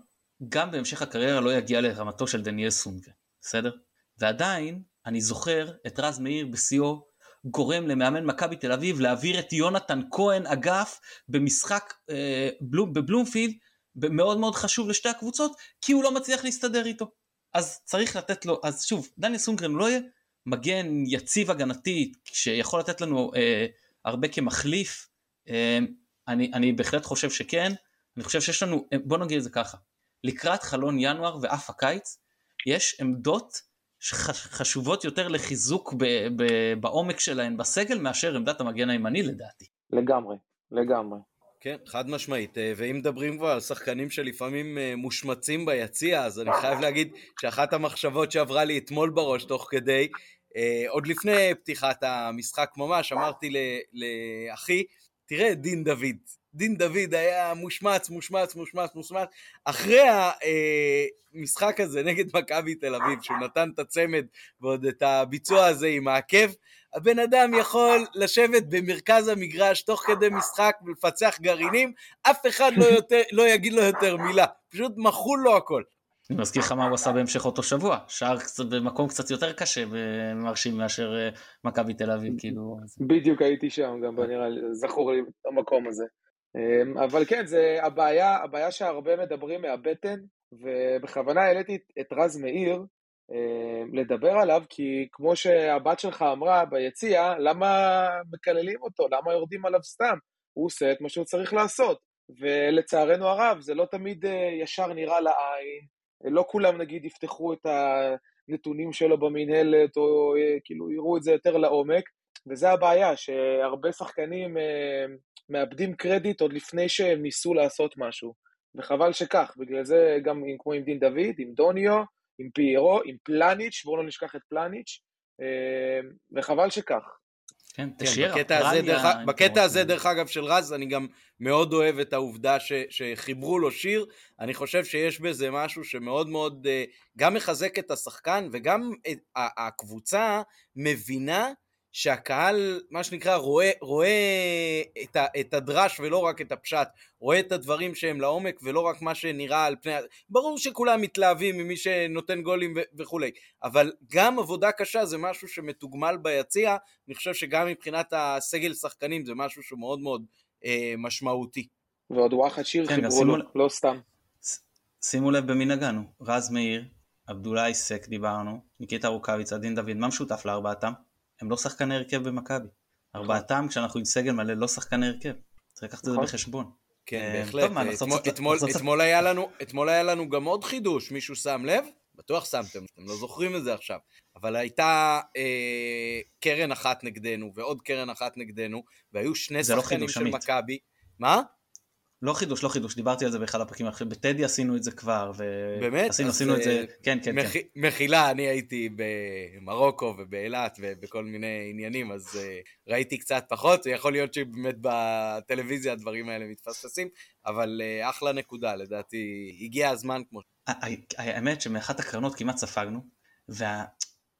גם בהמשך הקריירה לא יגיע לרמתו של דניאל סונגרן, בסדר? ועדיין, אני זוכר את רז מאיר בשיאו גורם למאמן מכבי תל אביב להעביר את יונתן כהן אגף במשחק אה, בלום, בבלומפילד מאוד מאוד חשוב לשתי הקבוצות, כי הוא לא מצליח להסתדר איתו. אז צריך לתת לו, אז שוב, דניאל סונגרן לא יהיה מגן יציב הגנתי שיכול לתת לנו אה, הרבה כמחליף, אה, אני, אני בהחלט חושב שכן, אני חושב שיש לנו, אה, בוא נגיד את זה ככה, לקראת חלון ינואר ואף הקיץ, יש עמדות חשובות יותר לחיזוק ב, ב, בעומק שלהן בסגל מאשר עמדת המגן הימני לדעתי. לגמרי, לגמרי. כן, חד משמעית, אה, ואם מדברים כבר על שחקנים שלפעמים אה, מושמצים ביציע, אז אני חייב להגיד שאחת המחשבות שעברה לי אתמול בראש תוך כדי, אה, עוד לפני פתיחת המשחק ממש, אמרתי לאחי, תראה את דין דוד, דין דוד היה מושמץ, מושמץ, מושמץ, מושמץ. אחרי המשחק הזה נגד מכבי תל אביב, שהוא נתן את הצמד ועוד את הביצוע הזה עם העקב, הבן אדם יכול לשבת במרכז המגרש תוך כדי משחק ולפצח גרעינים, אף אחד לא, יותר, לא יגיד לו יותר מילה, פשוט מחול לו הכל. אני מזכיר לך מה הוא עשה בהמשך אותו שבוע, שער במקום קצת יותר קשה ומרשים מאשר אה, מכבי תל אביב, כאילו. בדיוק הייתי שם, גם נראה לי, זכור לי המקום הזה. אמ, אבל כן, זה הבעיה, הבעיה שהרבה מדברים מהבטן, ובכוונה העליתי את רז מאיר אמ, לדבר עליו, כי כמו שהבת שלך אמרה ביציע, למה מקללים אותו? למה יורדים עליו סתם? הוא עושה את מה שהוא צריך לעשות. ולצערנו הרב, זה לא תמיד אה, ישר נראה לעין, לא כולם נגיד יפתחו את הנתונים שלו במינהלת, או אה, כאילו יראו את זה יותר לעומק, וזה הבעיה, שהרבה שחקנים אה, מאבדים קרדיט עוד לפני שהם ניסו לעשות משהו. וחבל שכך, בגלל זה גם עם, כמו עם דין דוד, עם דוניו, עם פיירו, עם פלניץ', בואו לא נשכח את פלניץ', אה, וחבל שכך. כן, תשאיר, בקטע, הזה, דרך, בקטע הזה, דרך אגב, של רז, אני גם מאוד אוהב את העובדה ש, שחיברו לו שיר. אני חושב שיש בזה משהו שמאוד מאוד אה, גם מחזק את השחקן, וגם את, הקבוצה מבינה שהקהל, מה שנקרא, רואה, רואה את, ה, את הדרש ולא רק את הפשט, רואה את הדברים שהם לעומק ולא רק מה שנראה על פני... ברור שכולם מתלהבים ממי שנותן גולים ו, וכולי, אבל גם עבודה קשה זה משהו שמתוגמל ביציע, אני חושב שגם מבחינת הסגל שחקנים זה משהו שהוא מאוד מאוד אה, משמעותי. ועוד וואחד שיר כן, חיברו לו, לא סתם. שימו לב במי נגענו, רז מאיר, עבדולאי סק דיברנו, ניקיטה רוקאביץ, עדין דוד, מה משותף לארבעתם? הם לא שחקני הרכב במכבי. ארבעתם כשאנחנו עם סגל מלא לא שחקני הרכב. צריך לקחת את זה נכון. בחשבון. כן, בהחלט. אתמול היה לנו גם עוד חידוש, מישהו שם לב? בטוח שמתם, אתם לא זוכרים את זה עכשיו. אבל הייתה אה, קרן אחת נגדנו ועוד קרן אחת נגדנו, והיו שני לא שחקנים של מכבי. מה? לא חידוש, לא חידוש, דיברתי על זה באחד הפרקים האחרים, בטדי עשינו את זה כבר, ו... באמת? עשינו, עשינו את זה, כן, כן, מח... כן. מחילה, אני הייתי במרוקו ובאילת ובכל מיני עניינים, אז uh, ראיתי קצת פחות, יכול להיות שבאמת בטלוויזיה הדברים האלה מתפספסים, אבל uh, אחלה נקודה, לדעתי, הגיע הזמן כמו... האמת שמאחת הקרנות כמעט ספגנו,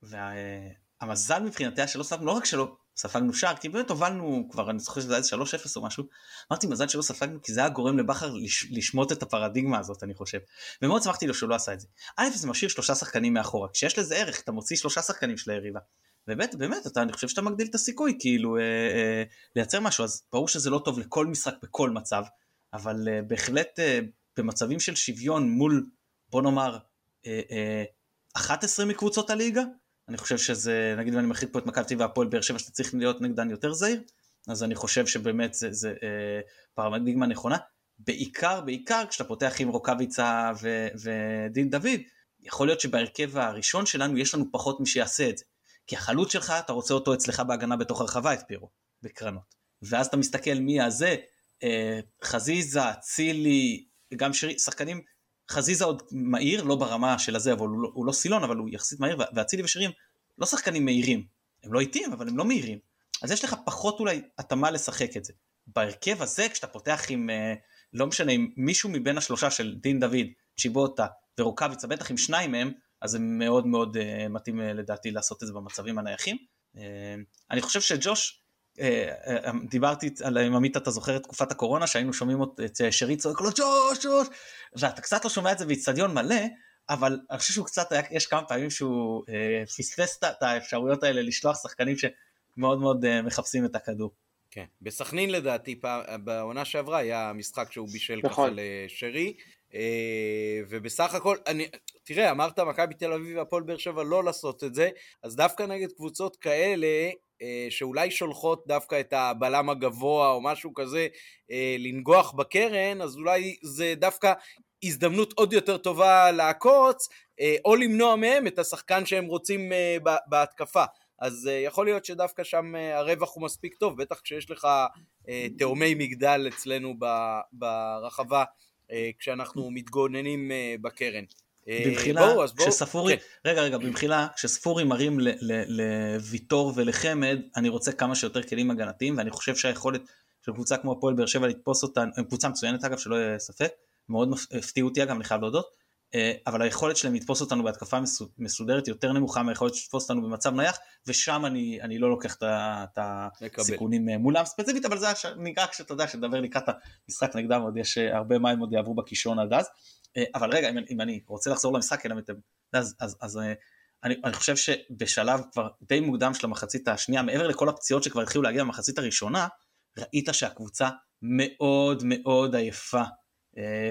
והמזל וה... מבחינתי היה שלא ספגנו, לא רק שלא ספגנו שער, כי באמת הובלנו כבר, אני זוכר שזה היה 3-0 או משהו, אמרתי מזל שלא ספגנו, כי זה היה גורם לבכר לש, לשמוט את הפרדיגמה הזאת, אני חושב. ומאוד שמחתי לו שהוא לא עשה את זה. א', זה משאיר שלושה שחקנים מאחורה, כשיש לזה ערך, אתה מוציא שלושה שחקנים של היריבה. ובאמת, באמת, אתה, אני חושב שאתה מגדיל את הסיכוי, כאילו, אה, אה, לייצר משהו, אז ברור שזה לא טוב לכל משחק בכל מצב, אבל אה, בהחלט אה, במצבים של שוויון מול, בוא נאמר, אה, אה, 11 מקבוצות הליגה, אני חושב שזה, נגיד אם אני מחליט פה את מכבי והפועל באר שבע שאתה צריך להיות נגדן יותר זהיר, אז אני חושב שבאמת זה, זה אה, פרמדיגמה נכונה. בעיקר, בעיקר כשאתה פותח עם רוקאביצה ו, ודין דוד, יכול להיות שבהרכב הראשון שלנו יש לנו פחות מי שיעשה את זה. כי החלוץ שלך, אתה רוצה אותו אצלך בהגנה בתוך הרחבה, את פירו, בקרנות. ואז אתה מסתכל מי הזה, אה, חזיזה, צילי, גם שרי, שחקנים חזיזה עוד מהיר, לא ברמה של הזה, אבל הוא לא, הוא לא סילון, אבל הוא יחסית מהיר, ואצילי ושירים לא שחקנים מהירים, הם לא איטיים, אבל הם לא מהירים. אז יש לך פחות אולי התאמה לשחק את זה. בהרכב הזה, כשאתה פותח עם, אה, לא משנה, עם מישהו מבין השלושה של דין דוד, צ'יבוטה ורוקאביצה, בטח עם שניים מהם, אז זה מאוד מאוד uh, מתאים uh, לדעתי לעשות את זה במצבים הנייחים. אני חושב שג'וש, אה, אה, דיברתי על עם עמית אתה זוכר את תקופת הקורונה שהיינו שומעים את שרי צועק לו ג'וש ג'וש ואתה קצת לא שומע את זה באיצטדיון מלא אבל אני חושב שהוא קצת היה, יש כמה פעמים שהוא אה, פספס את האפשרויות האלה לשלוח שחקנים שמאוד מאוד אה, מחפשים את הכדור. כן, בסכנין לדעתי בעונה שעברה היה משחק שהוא בישל נכון. ככה לשרי ובסך הכל, אני, תראה, אמרת מכבי תל אביב והפועל באר שבע לא לעשות את זה, אז דווקא נגד קבוצות כאלה, שאולי שולחות דווקא את הבלם הגבוה או משהו כזה לנגוח בקרן, אז אולי זה דווקא הזדמנות עוד יותר טובה לעקוץ, או למנוע מהם את השחקן שהם רוצים בהתקפה. אז יכול להיות שדווקא שם הרווח הוא מספיק טוב, בטח כשיש לך תאומי מגדל אצלנו ברחבה כשאנחנו מתגוננים בקרן. במחילה, כשספורי, כן. רגע רגע, במחילה, כשספורי מרים לוויטור ולחמד, אני רוצה כמה שיותר כלים הגנתיים, ואני חושב שהיכולת של קבוצה כמו הפועל באר שבע לתפוס אותה, קבוצה מצוינת אגב, שלא יהיה ספק, מאוד הפתיעו אותי אגב, אני חייב להודות, אה, אבל היכולת שלהם לתפוס אותנו בהתקפה מסודרת יותר נמוכה מהיכולת לתפוס אותנו במצב נייח, ושם אני, אני לא לוקח את הסיכונים אה, מולם ספציפית, אבל זה נקרא כשאתה יודע שתדבר לקראת המשחק נגדם, עוד יש אה, הרבה מים עוד יעברו בקישון עד אז. אבל רגע, אם, אם אני רוצה לחזור למשחק, אלא אתם, אז, אז, אז אני, אני חושב שבשלב כבר די מוקדם של המחצית השנייה, מעבר לכל הפציעות שכבר התחילו להגיע במחצית הראשונה, ראית שהקבוצה מאוד מאוד עייפה.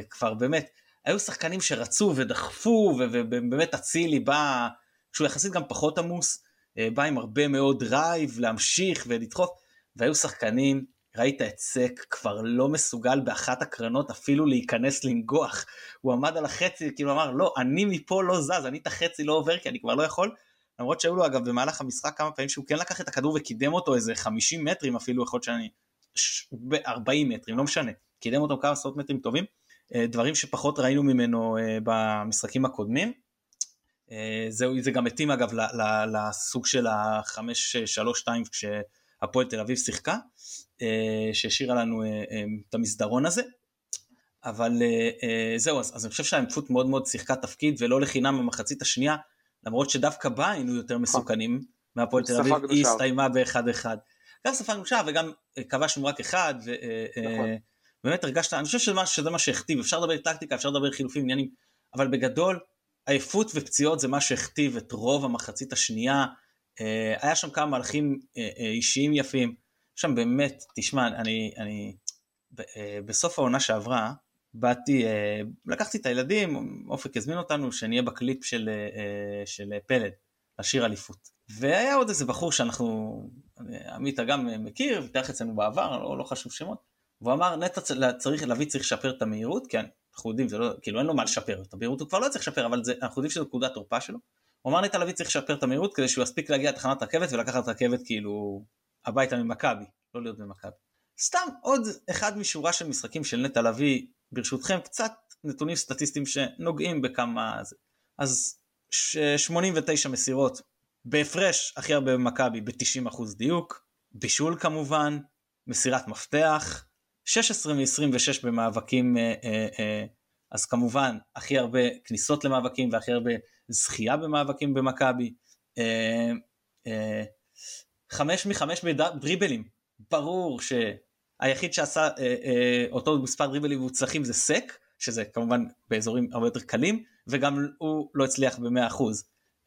כבר באמת, היו שחקנים שרצו ודחפו ובאמת אצילי בא, שהוא יחסית גם פחות עמוס, אה, בא עם הרבה מאוד drive להמשיך ולדחוף, והיו שחקנים, ראית את סק כבר לא מסוגל באחת הקרנות אפילו להיכנס לנגוח, הוא עמד על החצי, כאילו אמר לא, אני מפה לא זז, אני את החצי לא עובר כי אני כבר לא יכול, למרות שהיו לו אגב במהלך המשחק כמה פעמים שהוא כן לקח את הכדור וקידם אותו איזה 50 מטרים אפילו, יכול להיות שאני, 40 מטרים, לא משנה, קידם אותו כמה עשרות מטרים טובים. אה, דברים שפחות ראינו ממנו אה, במשחקים הקודמים. אה, זהו, זה גם מתאים אגב לסוג של ה-5-3-2 כשהפועל תל אביב שיחקה, שהשאירה לנו את המסדרון הזה. אבל זהו, אז, אז אני חושב שהעמקפות מאוד מאוד שיחקה תפקיד ולא לחינם במחצית השנייה, למרות שדווקא בה היינו יותר נכון. מסוכנים מהפועל תל אביב, היא הסתיימה ב-1-1. גם ספגנו שער וגם כבשנו רק אחד, ו, נכון. באמת הרגשת, אני חושב שזה שזה מה שהכתיב, אפשר לדבר טקטיקה, אפשר לדבר חילופים, עניינים, אבל בגדול, עייפות ופציעות זה מה שהכתיב את רוב המחצית השנייה. אה, היה שם כמה מהלכים אה, אה, אישיים יפים, שם באמת, תשמע, אני, אני בסוף העונה שעברה, באתי, לקחתי את הילדים, אופק הזמין אותנו, שנהיה בקליפ של, של פלד, לשיר אליפות. והיה עוד איזה בחור שאנחנו, עמית גם מכיר, התארח אצלנו בעבר, לא, לא חשוב שמות, והוא אמר נטע צריך, לביא צריך לשפר את המהירות, כי אנחנו יודעים, זה לא, כאילו אין לו מה לשפר, את המהירות הוא כבר לא צריך לשפר, אבל זה, אנחנו יודעים שזו נקודת תורפה שלו. הוא אמר נטע לביא צריך לשפר את המהירות כדי שהוא יספיק להגיע לתחנת רכבת ולקחת רכבת כאילו הביתה ממכבי, לא להיות במכבי. סתם עוד אחד משורה של משחקים של נטע לביא, ברשותכם קצת נתונים סטטיסטיים שנוגעים בכמה... אז 89 מסירות בהפרש הכי הרבה במכבי ב-90% דיוק, בישול כמובן, מסירת מפתח, 16 מ-26 במאבקים, אה, אה, אה, אז כמובן הכי הרבה כניסות למאבקים והכי הרבה זכייה במאבקים במכבי. חמש מחמש בדריבלים, ברור שהיחיד שעשה אותו מספר דריבלים מוצלחים זה סק, שזה כמובן באזורים הרבה יותר קלים, וגם הוא לא הצליח ב-100%.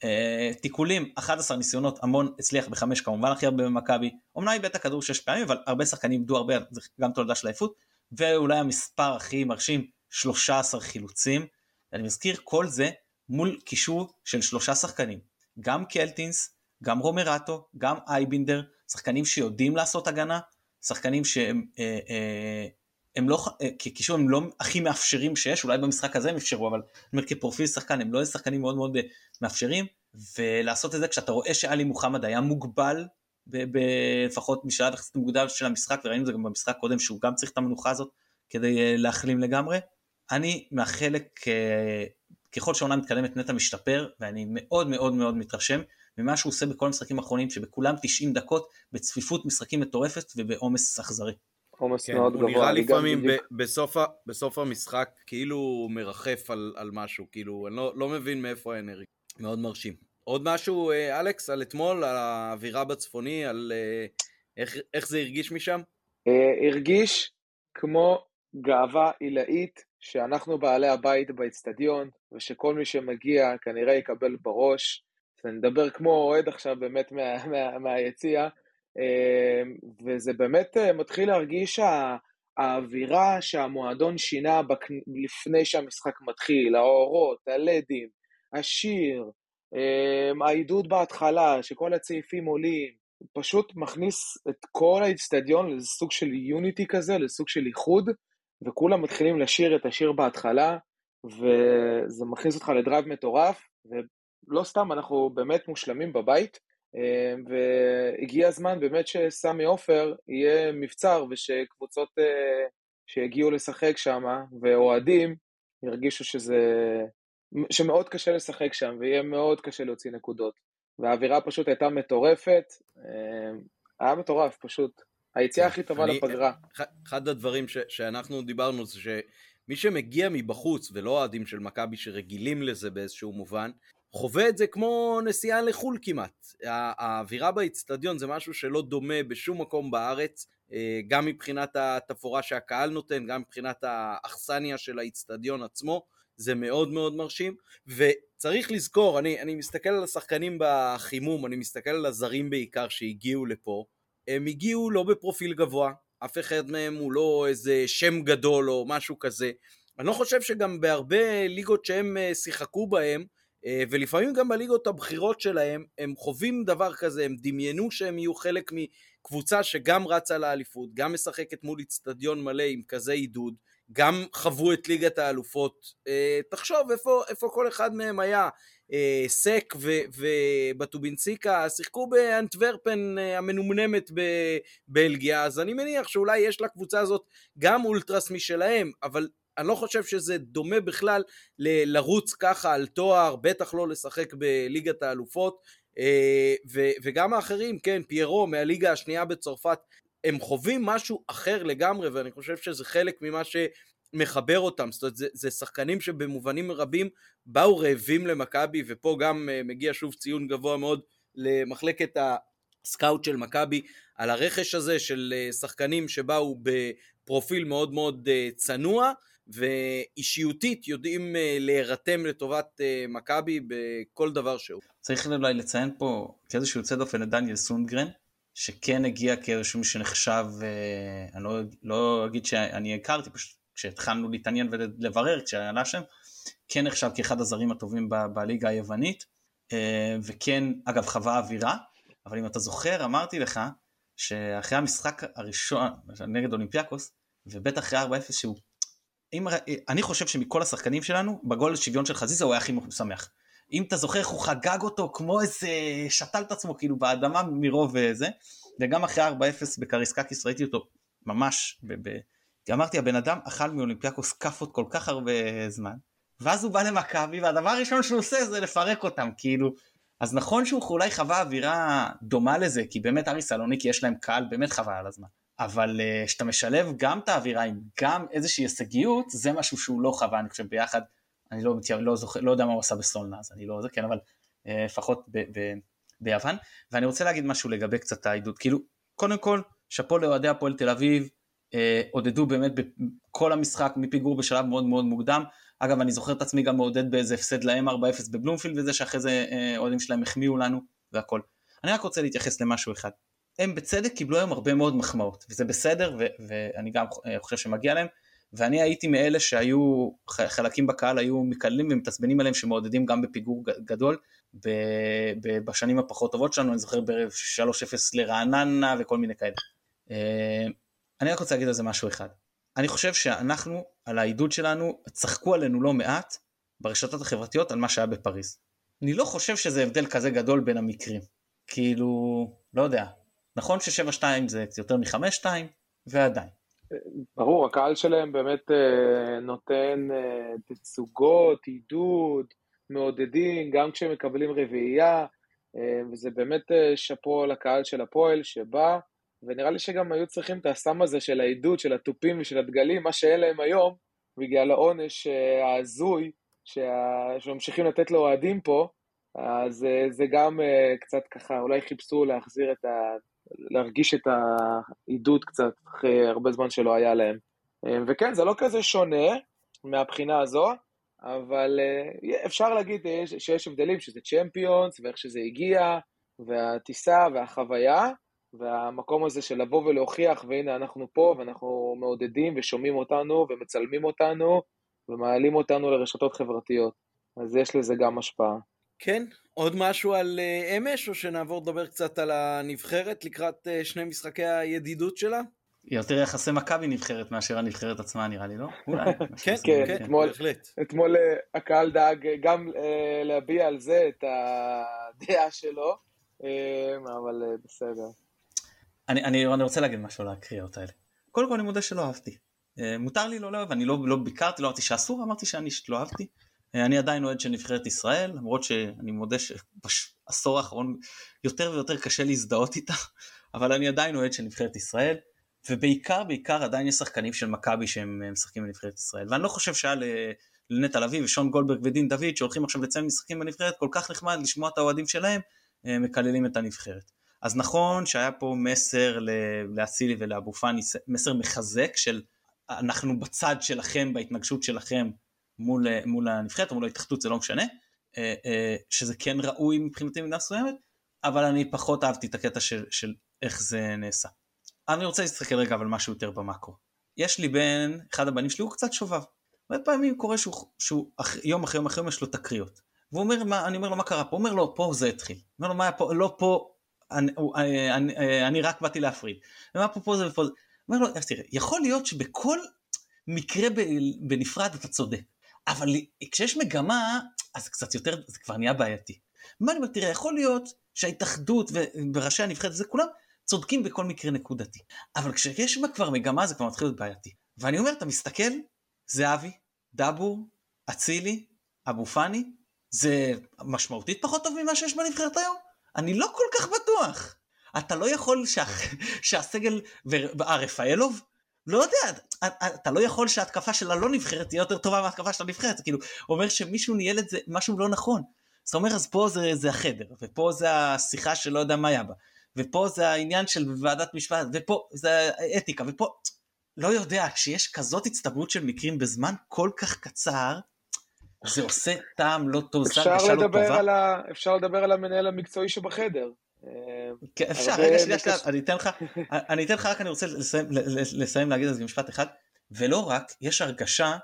Uh, תיקולים 11 ניסיונות המון הצליח בחמש כמובן הכי הרבה במכבי. אמנם איבד את הכדור שש פעמים אבל הרבה שחקנים איבדו הרבה זה גם תולדה של עייפות ואולי המספר הכי מרשים 13 חילוצים. אני מזכיר כל זה מול קישור של שלושה שחקנים. גם קלטינס גם רומרטו גם אייבינדר שחקנים שיודעים לעשות הגנה שחקנים שהם אה, אה, הם לא, אה, כקישור הם לא הכי מאפשרים שיש, אולי במשחק הזה הם אפשרו, אבל אני אומר כפרופיל שחקן הם לא שחקנים מאוד מאוד אה, מאפשרים, ולעשות את זה כשאתה רואה שאלי מוחמד היה מוגבל, לפחות משלב יחסית מוקדם של המשחק, וראינו את זה גם במשחק קודם שהוא גם צריך את המנוחה הזאת כדי אה, להחלים לגמרי. אני מהחלק, ככל שהעונה מתקדמת נטע משתפר, ואני מאוד מאוד מאוד מתרשם ממה שהוא עושה בכל המשחקים האחרונים, שבכולם 90 דקות, בצפיפות משחקים מטורפת ובעומס אכזרי. עומס כן, מאוד גבוה. הוא נראה לפעמים בדיוק... בסוף, בסוף המשחק כאילו הוא מרחף על, על משהו, כאילו אני לא, לא מבין מאיפה האנרגיה. מאוד מרשים. עוד משהו, אה, אלכס, על אתמול, על האווירה בצפוני, על אה, איך, איך זה הרגיש משם? אה, הרגיש כמו גאווה עילאית שאנחנו בעלי הבית באצטדיון, ושכל מי שמגיע כנראה יקבל בראש. אני מדבר כמו אוהד עכשיו באמת מה, מה, מהיציע, וזה באמת אה, מתחיל להרגיש האווירה שהמועדון שינה בק... לפני שהמשחק מתחיל, האורות, הלדים, השיר, אמ, העידוד בהתחלה, שכל הצעיפים עולים, פשוט מכניס את כל האיצטדיון לסוג של יוניטי כזה, לסוג של איחוד, וכולם מתחילים לשיר את השיר בהתחלה, וזה מכניס אותך לדרייב מטורף, ולא סתם, אנחנו באמת מושלמים בבית, אמ, והגיע הזמן באמת שסמי עופר יהיה מבצר, ושקבוצות אה, שיגיעו לשחק שם, ואוהדים, ירגישו שזה... שמאוד קשה לשחק שם, ויהיה מאוד קשה להוציא נקודות. והאווירה פשוט הייתה מטורפת, אמ, היה מטורף, פשוט. היציאה הכי טובה אני, לפגרה. אחד הדברים ש, שאנחנו דיברנו זה שמי שמגיע מבחוץ, ולא אוהדים של מכבי שרגילים לזה באיזשהו מובן, חווה את זה כמו נסיעה לחו"ל כמעט. האווירה באיצטדיון זה משהו שלא דומה בשום מקום בארץ, אה, גם מבחינת התפאורה שהקהל נותן, גם מבחינת האכסניה של האיצטדיון עצמו. זה מאוד מאוד מרשים, וצריך לזכור, אני, אני מסתכל על השחקנים בחימום, אני מסתכל על הזרים בעיקר שהגיעו לפה, הם הגיעו לא בפרופיל גבוה, אף אחד מהם הוא לא איזה שם גדול או משהו כזה. אני לא חושב שגם בהרבה ליגות שהם אה, שיחקו בהם, ולפעמים גם בליגות הבכירות שלהם, הם חווים דבר כזה, הם דמיינו שהם יהיו חלק מקבוצה שגם רצה לאליפות, גם משחקת מול איצטדיון מלא עם כזה עידוד, גם חוו את ליגת האלופות. אה, תחשוב איפה, איפה כל אחד מהם היה. אה, סק ובטובינסיקה שיחקו באנטוורפן אה, המנומנמת בבלגיה, אז אני מניח שאולי יש לקבוצה הזאת גם אולטרס משלהם, אבל אני לא חושב שזה דומה בכלל ל- לרוץ ככה על תואר, בטח לא לשחק בליגת האלופות. ו- וגם האחרים, כן, פיירו מהליגה השנייה בצרפת, הם חווים משהו אחר לגמרי, ואני חושב שזה חלק ממה שמחבר אותם. זאת אומרת, זה, זה שחקנים שבמובנים רבים באו רעבים למכבי, ופה גם uh, מגיע שוב ציון גבוה מאוד למחלקת הסקאוט של מכבי, על הרכש הזה של uh, שחקנים שבאו בפרופיל מאוד מאוד צנוע, ואישיותית יודעים uh, להירתם לטובת uh, מכבי בכל דבר שהוא. צריך אולי לציין פה כאיזשהו יוצא דופן לדניאל סונדגרן, שכן הגיע כאיזשהו שנחשב, אה, אני לא, לא אגיד שאני הכרתי, פשוט כשהתחלנו להתעניין ולברר, כשעלה שם, כן נחשב כאחד הזרים הטובים בליגה היוונית, אה, וכן, אגב, חווה אווירה, אבל אם אתה זוכר, אמרתי לך, שאחרי המשחק הראשון נגד אולימפיאקוס, ובטח אחרי 4-0 שהוא, אם, אני חושב שמכל השחקנים שלנו, בגול שוויון של חזיזה הוא היה הכי שמח. אם אתה זוכר איך הוא חגג אותו כמו איזה, שתל את עצמו כאילו באדמה מרוב זה, וגם אחרי 4-0 בקריסקקיס ראיתי אותו ממש, ב- ב- אמרתי הבן אדם אכל מאולימפיאקוס כאפות כל כך הרבה זמן, ואז הוא בא למכבי והדבר הראשון שהוא עושה זה לפרק אותם, כאילו, אז נכון שהוא אולי חווה אווירה דומה לזה, כי באמת ארי סלוניקי יש להם קהל באמת חווה על הזמן. אבל אה, כשאתה משלב גם את האווירה עם גם איזושהי הישגיות, זה משהו שהוא לא חווה, אני חושב, ביחד אני לא, לא, זוכר, לא יודע מה הוא עשה בסולנה, אז אני לא זה, כן, אבל אה, לפחות ב, ב, ביוון. ואני רוצה להגיד משהו לגבי קצת העידוד, כאילו, קודם כל, שאפו לאוהדי הפועל תל אביב, אה, עודדו באמת בכל המשחק מפיגור בשלב מאוד מאוד מוקדם. אגב, אני זוכר את עצמי גם מעודד באיזה הפסד להם 4-0 בבלומפילד וזה שאחרי זה אה, אוהדים שלהם החמיאו לנו והכל. אני רק רוצה להתייחס למשהו אחד. הם בצדק קיבלו היום הרבה מאוד מחמאות, וזה בסדר, ו- ואני גם אה, חושב שמגיע להם. ואני הייתי מאלה שהיו, חלקים בקהל היו מקללים ומתעצבנים עליהם שמעודדים גם בפיגור גדול ב, ב, בשנים הפחות טובות שלנו, אני זוכר ב-3-0 לרעננה וכל מיני כאלה. אה, אני רק רוצה להגיד על זה משהו אחד. אני חושב שאנחנו, על העידוד שלנו, צחקו עלינו לא מעט ברשתות החברתיות על מה שהיה בפריז. אני לא חושב שזה הבדל כזה גדול בין המקרים. כאילו, לא יודע. נכון ש-7-2 זה יותר מ-5-2, ועדיין. ברור, הקהל שלהם באמת אה, נותן אה, תצוגות, עידוד, מעודדים, גם כשהם מקבלים רביעייה, אה, וזה באמת שאפו לקהל של הפועל שבא, ונראה לי שגם היו צריכים את הסם הזה של העידוד, של התופים ושל הדגלים, מה שאין להם היום, בגלל העונש ההזוי שממשיכים לתת לאוהדים פה, אז זה גם קצת ככה, אולי חיפשו להחזיר את ה... להרגיש את העידוד קצת אחרי הרבה זמן שלא היה להם. אה, וכן, זה לא כזה שונה מהבחינה הזו, אבל אה, אפשר להגיד אה, שיש הבדלים, שזה צ'מפיונס, ואיך שזה הגיע, והטיסה והחוויה, והמקום הזה של לבוא ולהוכיח, והנה אנחנו פה, ואנחנו מעודדים ושומעים אותנו ומצלמים אותנו ומעלים אותנו לרשתות חברתיות. אז יש לזה גם השפעה. כן, עוד משהו על uh, אמש, או שנעבור לדבר קצת על הנבחרת לקראת uh, שני משחקי הידידות שלה? יותר יחסי מכבי נבחרת מאשר הנבחרת עצמה נראה לי, לא? אולי. כן, כן, כן, אתמול, בהחלט. אתמול אה, הקהל דאג גם להביע על זה את הדעה שלו, אבל בסדר. אני, אני, אני רוצה להגיד משהו על הקריאות האלה. קודם כל אני מודה שלא אהבתי. מותר לי לא לאהוב, אני לא, לא ביקרתי, לא אמרתי שאסור, אמרתי שאני לא אהבתי. אני עדיין אוהד של נבחרת ישראל, למרות שאני מודה שבעשור האחרון יותר ויותר קשה להזדהות איתה, אבל אני עדיין אוהד של נבחרת ישראל, ובעיקר בעיקר עדיין יש שחקנים של מכבי שהם אה, משחקים בנבחרת ישראל, ואני לא חושב שהיה לנטע לביא ושון גולדברג ודין דוד שהולכים עכשיו לציין משחקים בנבחרת, כל כך נחמד לשמוע את האוהדים שלהם אה, מקללים את הנבחרת. אז נכון שהיה פה מסר לאצילי ולאבו פאני, מסר מחזק של אנחנו בצד שלכם, בהתנגשות שלכם מול, אה, מול הנבחרת או מול ההתאחדות זה לא משנה, אה, אה, שזה כן ראוי מבחינתי במידה מסוימת, אבל אני פחות אהבתי את הקטע של, של איך זה נעשה. אני רוצה להסתכל רגע על משהו יותר במאקרו. יש לי בן, אחד הבנים שלי הוא קצת שובב. הרבה פעמים קורה שהוא, שהוא יום אחרי יום אחרי יום יש לו תקריות. והוא אומר, מה, אני אומר לו מה קרה פה? הוא אומר לו פה זה התחיל. הוא אומר לו מה היה פה? לא פה, אני, אני, אני, אני רק באתי להפריד. ומה פה פה זה ופה זה. הוא אומר לו, תראה, יכול להיות שבכל מקרה בנפרד אתה צודק. אבל כשיש מגמה, אז קצת יותר, זה כבר נהיה בעייתי. מה אני אומר, תראה, יכול להיות שההתאחדות וראשי הנבחרת, זה כולם צודקים בכל מקרה נקודתי. אבל כשיש בה כבר מגמה, זה כבר מתחיל להיות בעייתי. ואני אומר, אתה מסתכל, זהבי, דבור, אצילי, אבו פאני, זה משמעותית פחות טוב ממה שיש בנבחרת היום? אני לא כל כך בטוח. אתה לא יכול שה... שהסגל, אה, רפאלוב? לא יודע, אתה לא יכול שההתקפה של הלא נבחרת תהיה יותר טובה מההתקפה של הנבחרת, כאילו, אומר שמישהו ניהל את זה, משהו לא נכון. זאת אומרת, אז פה זה, זה החדר, ופה זה השיחה שלא יודע מה היה בה, ופה זה העניין של ועדת משפט, ופה זה האתיקה, ופה, לא יודע, כשיש כזאת הצטברות של מקרים בזמן כל כך קצר, זה עושה טעם לא טוב, אפשר לדבר, לא על ה... אפשר לדבר על המנהל המקצועי שבחדר. כן, אפשר, רגע, שנייה, שנייה, אני אתן לך, אני אתן לך רק, אני רוצה לסיים, לסיים להגיד על זה משפט אחד, ולא רק, יש הרגשה,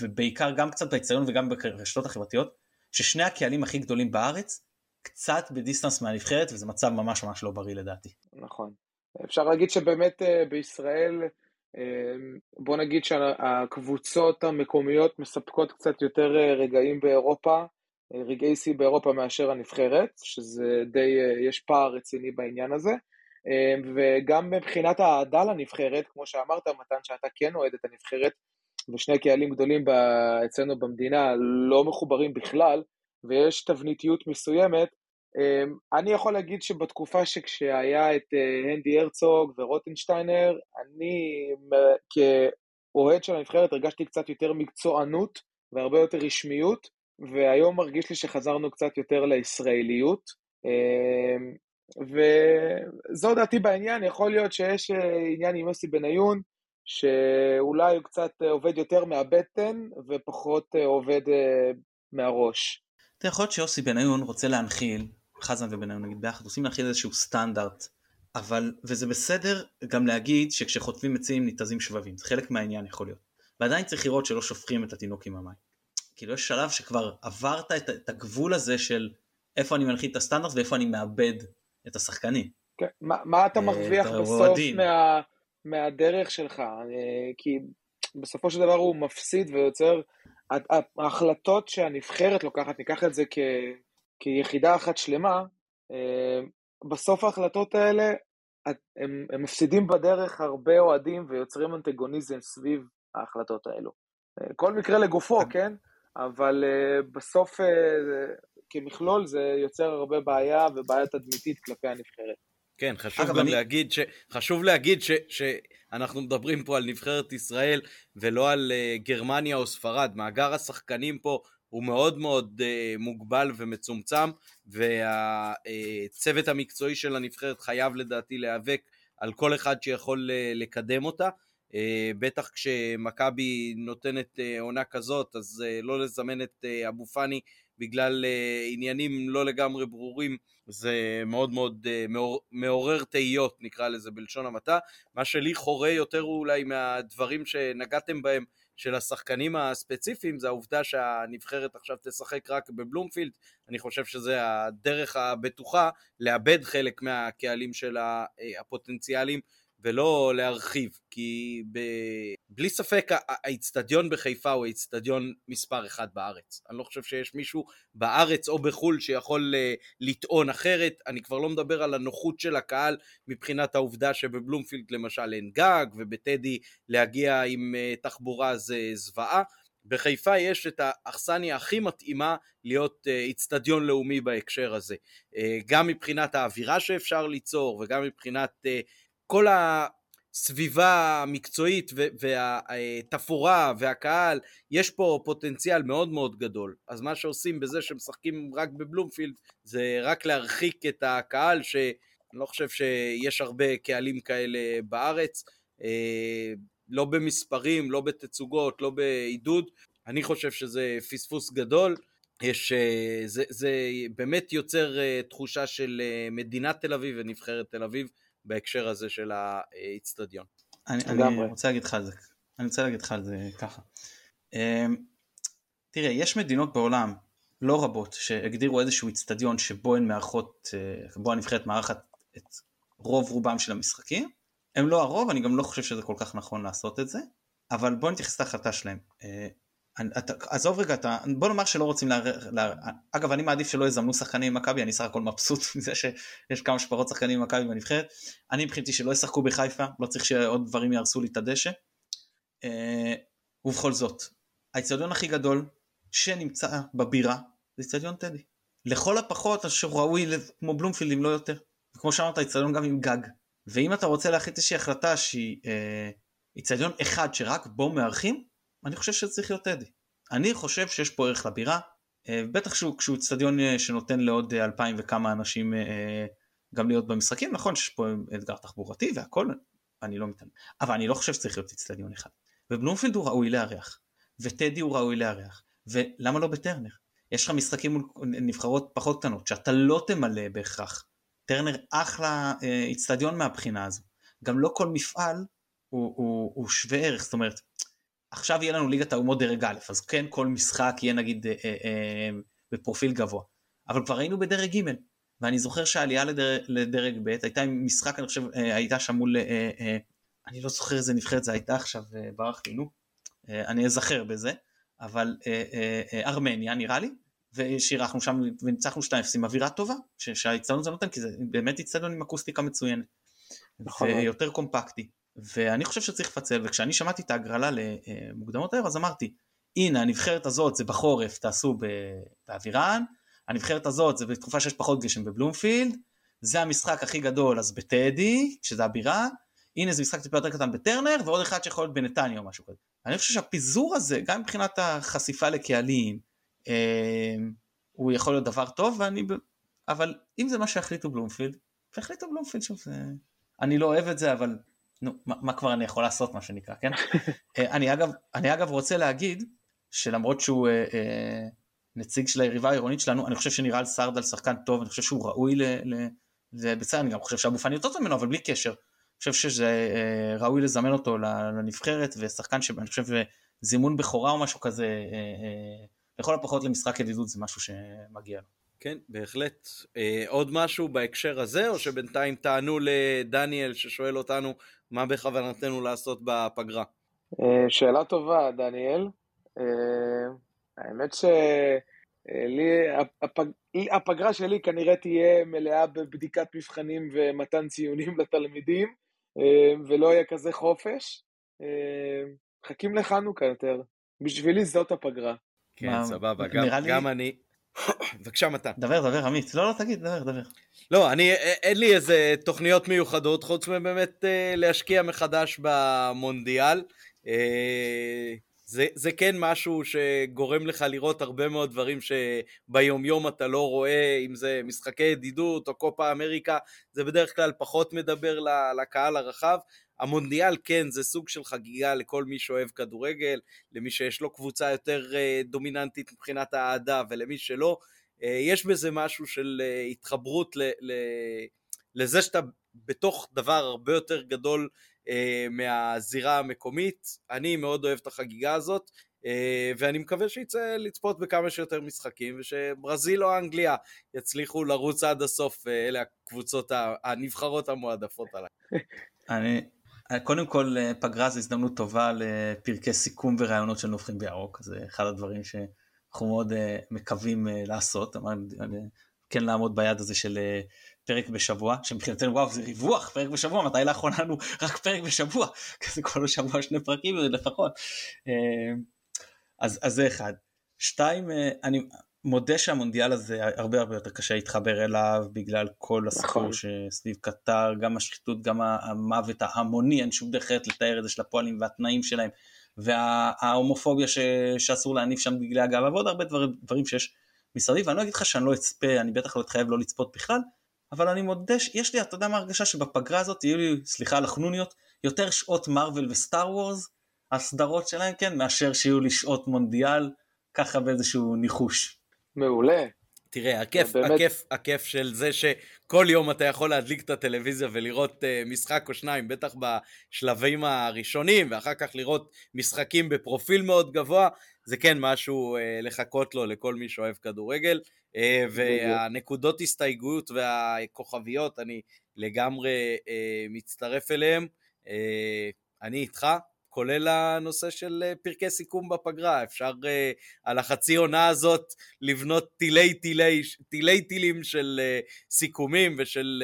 ובעיקר גם קצת באצטדיון וגם ברשתות החברתיות, ששני הקהלים הכי גדולים בארץ, קצת בדיסטנס מהנבחרת, וזה מצב ממש ממש לא בריא לדעתי. נכון. אפשר להגיד שבאמת אה, בישראל, אה, בוא נגיד שהקבוצות המקומיות מספקות קצת יותר אה, רגעים באירופה, רגעי שיא באירופה מאשר הנבחרת, שזה די, אה, יש פער רציני בעניין הזה. אה, וגם מבחינת האהדה לנבחרת, כמו שאמרת, מתן, שאתה כן אוהד את הנבחרת, ושני קהלים גדולים אצלנו במדינה לא מחוברים בכלל, ויש תבניתיות מסוימת, אה, אני יכול להגיד שבתקופה שכשהיה את הנדי הרצוג ורוטנשטיינר, אני כאוהד של הנבחרת הרגשתי קצת יותר מקצוענות והרבה יותר רשמיות, והיום מרגיש לי שחזרנו קצת יותר לישראליות. אמ, וזו דעתי בעניין, יכול להיות שיש אה, עניין עם יוסי בניון, שאולי הוא קצת עובד יותר מהבטן ופחות אה, עובד אה, מהראש. אתה יכול להיות שיוסי בניון רוצה להנחיל, חזן ובניון נגיד ביחד, רוצים להנחיל איזשהו סטנדרט, אבל, וזה בסדר גם להגיד שכשחוטפים עצים ניתזים שבבים, זה חלק מהעניין יכול להיות. ועדיין צריך לראות שלא שופכים את התינוק עם המים. כאילו יש שלב שכבר עברת את, את הגבול הזה של איפה אני מנחית את הסטנדרט ואיפה אני מאבד את השחקנים. כן, מה, מה אתה אה, מרוויח בסוף מה, מהדרך שלך? אה, כי בסופו של דבר הוא מפסיד ויוצר, ההחלטות שהנבחרת לוקחת, ניקח את זה כ, כיחידה אחת שלמה, אה, בסוף ההחלטות האלה, הם, הם מפסידים בדרך הרבה אוהדים ויוצרים אנטגוניזם סביב ההחלטות האלו. כל מקרה לגופו, כן? אבל uh, בסוף uh, כמכלול זה יוצר הרבה בעיה ובעיה תדמיתית כלפי הנבחרת. כן, חשוב גם אני... להגיד, ש... חשוב להגיד ש... שאנחנו מדברים פה על נבחרת ישראל ולא על uh, גרמניה או ספרד. מאגר השחקנים פה הוא מאוד מאוד uh, מוגבל ומצומצם, והצוות uh, המקצועי של הנבחרת חייב לדעתי להיאבק על כל אחד שיכול uh, לקדם אותה. אה, בטח כשמכבי נותנת אה, עונה כזאת, אז אה, לא לזמן את אבו פאני בגלל עניינים לא לגמרי ברורים, זה מאוד מאוד מעור, מעורר תהיות נקרא לזה בלשון המעטה. מה שלי חורה יותר אולי מהדברים שנגעתם בהם של השחקנים הספציפיים זה העובדה שהנבחרת עכשיו תשחק רק בבלומפילד, אני חושב שזה הדרך הבטוחה לאבד חלק מהקהלים של הפוטנציאלים ולא להרחיב, כי ב... בלי ספק האיצטדיון בחיפה הוא האיצטדיון מספר אחד בארץ. אני לא חושב שיש מישהו בארץ או בחו"ל שיכול uh, לטעון אחרת, אני כבר לא מדבר על הנוחות של הקהל מבחינת העובדה שבבלומפילד למשל אין גג, ובטדי להגיע עם uh, תחבורה זה זוועה. בחיפה יש את האכסניה הכי מתאימה להיות אה, איצטדיון לאומי בהקשר הזה. גם מבחינת האווירה שאפשר ליצור וגם מבחינת כל הסביבה המקצועית והתפאורה והקהל, יש פה פוטנציאל מאוד מאוד גדול. אז מה שעושים בזה שמשחקים רק בבלומפילד, זה רק להרחיק את הקהל, שאני לא חושב שיש הרבה קהלים כאלה בארץ, אה, לא במספרים, לא בתצוגות, לא בעידוד. אני חושב שזה פספוס גדול. יש, אה, זה, זה באמת יוצר אה, תחושה של מדינת תל אביב ונבחרת תל אביב בהקשר הזה של האיצטדיון. אני, אני רוצה להגיד לך על זה, אני רוצה להגיד לך על זה ככה. אמ, תראה, יש מדינות בעולם, לא רבות, שהגדירו איזשהו איצטדיון שבו הן מארחות, אה, בו הנבחרת מארחת את רוב רובם של המשחקים. הם לא הרוב, אני גם לא חושב שזה כל כך נכון לעשות את זה, אבל בוא נתייחס להחלטה שלהם. אה, עזוב רגע, אתה, בוא נאמר שלא רוצים לערער, לה, אגב אני מעדיף שלא יזמנו שחקנים ממכבי, אני סך הכל מבסוט מזה שיש כמה שפחות שחקנים ממכבי בנבחרת, אני מבחינתי שלא ישחקו בחיפה, לא צריך שעוד דברים יהרסו לי את הדשא, אה, ובכל זאת, האצטדיון הכי גדול שנמצא בבירה זה אצטדיון טדי, לכל הפחות אשר ראוי כמו בלומפילד אם לא יותר, וכמו שאמרת אצטדיון גם עם גג, ואם אתה רוצה להחליט איזושהי החלטה שהיא אה, אחד שרק בו מארחים, אני חושב שזה צריך להיות טדי. אני חושב שיש פה ערך לבירה, אה, בטח כשהוא אצטדיון אה, שנותן לעוד אה, אלפיים וכמה אנשים גם להיות במשחקים, נכון שיש פה אתגר תחבורתי והכל, אני לא מתעניין, אבל אני לא חושב שצריך להיות אצטדיון אחד. ובלומפילד הוא ראוי לארח, וטדי הוא ראוי לארח, ולמה לא בטרנר? יש לך משחקים מול נבחרות פחות קטנות שאתה לא תמלא בהכרח. טרנר אחלה איצטדיון מהבחינה הזו. גם לא כל מפעל הוא, הוא, הוא שווה ערך, זאת אומרת, עכשיו יהיה לנו ליגת האומות דרג א', אז כן כל משחק יהיה נגיד אה, אה, אה, בפרופיל גבוה, אבל כבר היינו בדרג ג', ואני זוכר שהעלייה לדרג, לדרג ב' הייתה עם משחק, אני חושב, אה, הייתה שם מול, אה, אה, אני לא זוכר איזה נבחרת זה הייתה עכשיו, אה, ברח לי, נו, אה, אני אזכר בזה, אבל אה, אה, אה, ארמניה נראה לי, ושירחנו שם וניצחנו 2-0 עם אווירה טובה, שהאיצטדיון זה נותן, כי זה באמת איצטדיון עם אקוסטיקה מצוינת, נכון. ויותר קומפקטי. ואני חושב שצריך לפצל, וכשאני שמעתי את ההגרלה למוקדמות הערב אז אמרתי, הנה הנבחרת הזאת זה בחורף תעשו באווירן, הנבחרת הזאת זה בתקופה שיש פחות גשם בבלומפילד, זה המשחק הכי גדול אז בטדי, שזה הבירה, הנה זה משחק טיפה יותר קטן בטרנר, ועוד אחד שיכול להיות בנתניה או משהו כזה. אני חושב שהפיזור הזה, גם מבחינת החשיפה לקהלים, אה, הוא יכול להיות דבר טוב, ואני, אבל אם זה מה שהחליטו בלומפילד, והחליטו בלומפילד שוב. אני לא אוהב את זה, אבל נו, מה, מה כבר אני יכול לעשות מה שנקרא, כן? אה, אני, אגב, אני אגב רוצה להגיד שלמרות שהוא אה, אה, נציג של היריבה העירונית שלנו, אני חושב שנראה סרדל שחקן טוב, אני חושב שהוא ראוי ל... ל זה בסדר, אני גם חושב שאבו פאני יותר טוב ממנו, אבל בלי קשר. אני חושב שזה אה, ראוי לזמן אותו לנבחרת, ושחקן שאני חושב זימון בכורה או משהו כזה, אה, אה, לכל הפחות למשחק ידידות זה משהו שמגיע לו. כן, בהחלט. אה, עוד משהו בהקשר הזה, או שבינתיים תענו לדניאל ששואל אותנו מה בכוונתנו לעשות בפגרה? אה, שאלה טובה, דניאל. אה, האמת שלי, הפג... הפגרה שלי כנראה תהיה מלאה בבדיקת מבחנים ומתן ציונים לתלמידים, אה, ולא יהיה כזה חופש. מחכים לחנוכה יותר. בשבילי זאת הפגרה. כן, סבבה, גם, גם אני. בבקשה מתן. דבר, דבר, עמית. לא, לא, תגיד, דבר, דבר. לא, אני, אין לי איזה תוכניות מיוחדות, חוץ מבאמת אה, להשקיע מחדש במונדיאל. אה, זה, זה כן משהו שגורם לך לראות הרבה מאוד דברים שביומיום אתה לא רואה, אם זה משחקי ידידות או קופה אמריקה, זה בדרך כלל פחות מדבר לקהל הרחב. המונדיאל כן זה סוג של חגיגה לכל מי שאוהב כדורגל, למי שיש לו קבוצה יותר אה, דומיננטית מבחינת האהדה ולמי שלא. אה, יש בזה משהו של אה, התחברות ל, ל, לזה שאתה בתוך דבר הרבה יותר גדול מהזירה המקומית. אני מאוד אוהב את החגיגה הזאת, ואני מקווה שיצא לצפות בכמה שיותר משחקים, ושברזיל או אנגליה יצליחו לרוץ עד הסוף, אלה הקבוצות הנבחרות המועדפות עליי. אני, קודם כל פגרה זו הזדמנות טובה לפרקי סיכום ורעיונות של נובחים בירוק, זה אחד הדברים שאנחנו מאוד מקווים לעשות, כן לעמוד ביד הזה של פרק בשבוע, שמבחינתנו וואו זה ריווח, פרק בשבוע, מתי לאחרונה לנו רק פרק בשבוע, כזה כל השבוע שני פרקים לפחות. אה, אז, אז זה אחד. שתיים, אה, אני מודה שהמונדיאל הזה הרבה הרבה יותר קשה להתחבר אליו בגלל כל הסיפור נכון. שסביב קטר, גם השחיתות, גם המוות ההמוני, אין שום דרך אחרת לתאר את זה של הפועלים והתנאים שלהם, וההומופוביה ש, שאסור להניף שם בגלל הגאווה ועוד הרבה דברים, דברים שיש מסביב, ואני לא אגיד לך שאני לא אצפה, אני בטח לא אתחייב לא לצפות בכלל, אבל אני מודה שיש לי, אתה יודע מה הרגשה שבפגרה הזאת יהיו לי, סליחה על החנוניות, יותר שעות מארוול וסטאר וורס, הסדרות שלהם כן, מאשר שיהיו לי שעות מונדיאל, ככה באיזשהו ניחוש. מעולה. תראה, הכיף, באמת... הכיף, הכיף של זה שכל יום אתה יכול להדליק את הטלוויזיה ולראות uh, משחק או שניים, בטח בשלבים הראשונים, ואחר כך לראות משחקים בפרופיל מאוד גבוה, זה כן משהו uh, לחכות לו לכל מי שאוהב כדורגל. אה, והנקודות הסתייגות והכוכביות, אני לגמרי אה, מצטרף אליהם. אה, אני איתך, כולל הנושא של פרקי סיכום בפגרה. אפשר על החצי עונה הזאת לבנות תילי תילי, תילי תילים של סיכומים ושל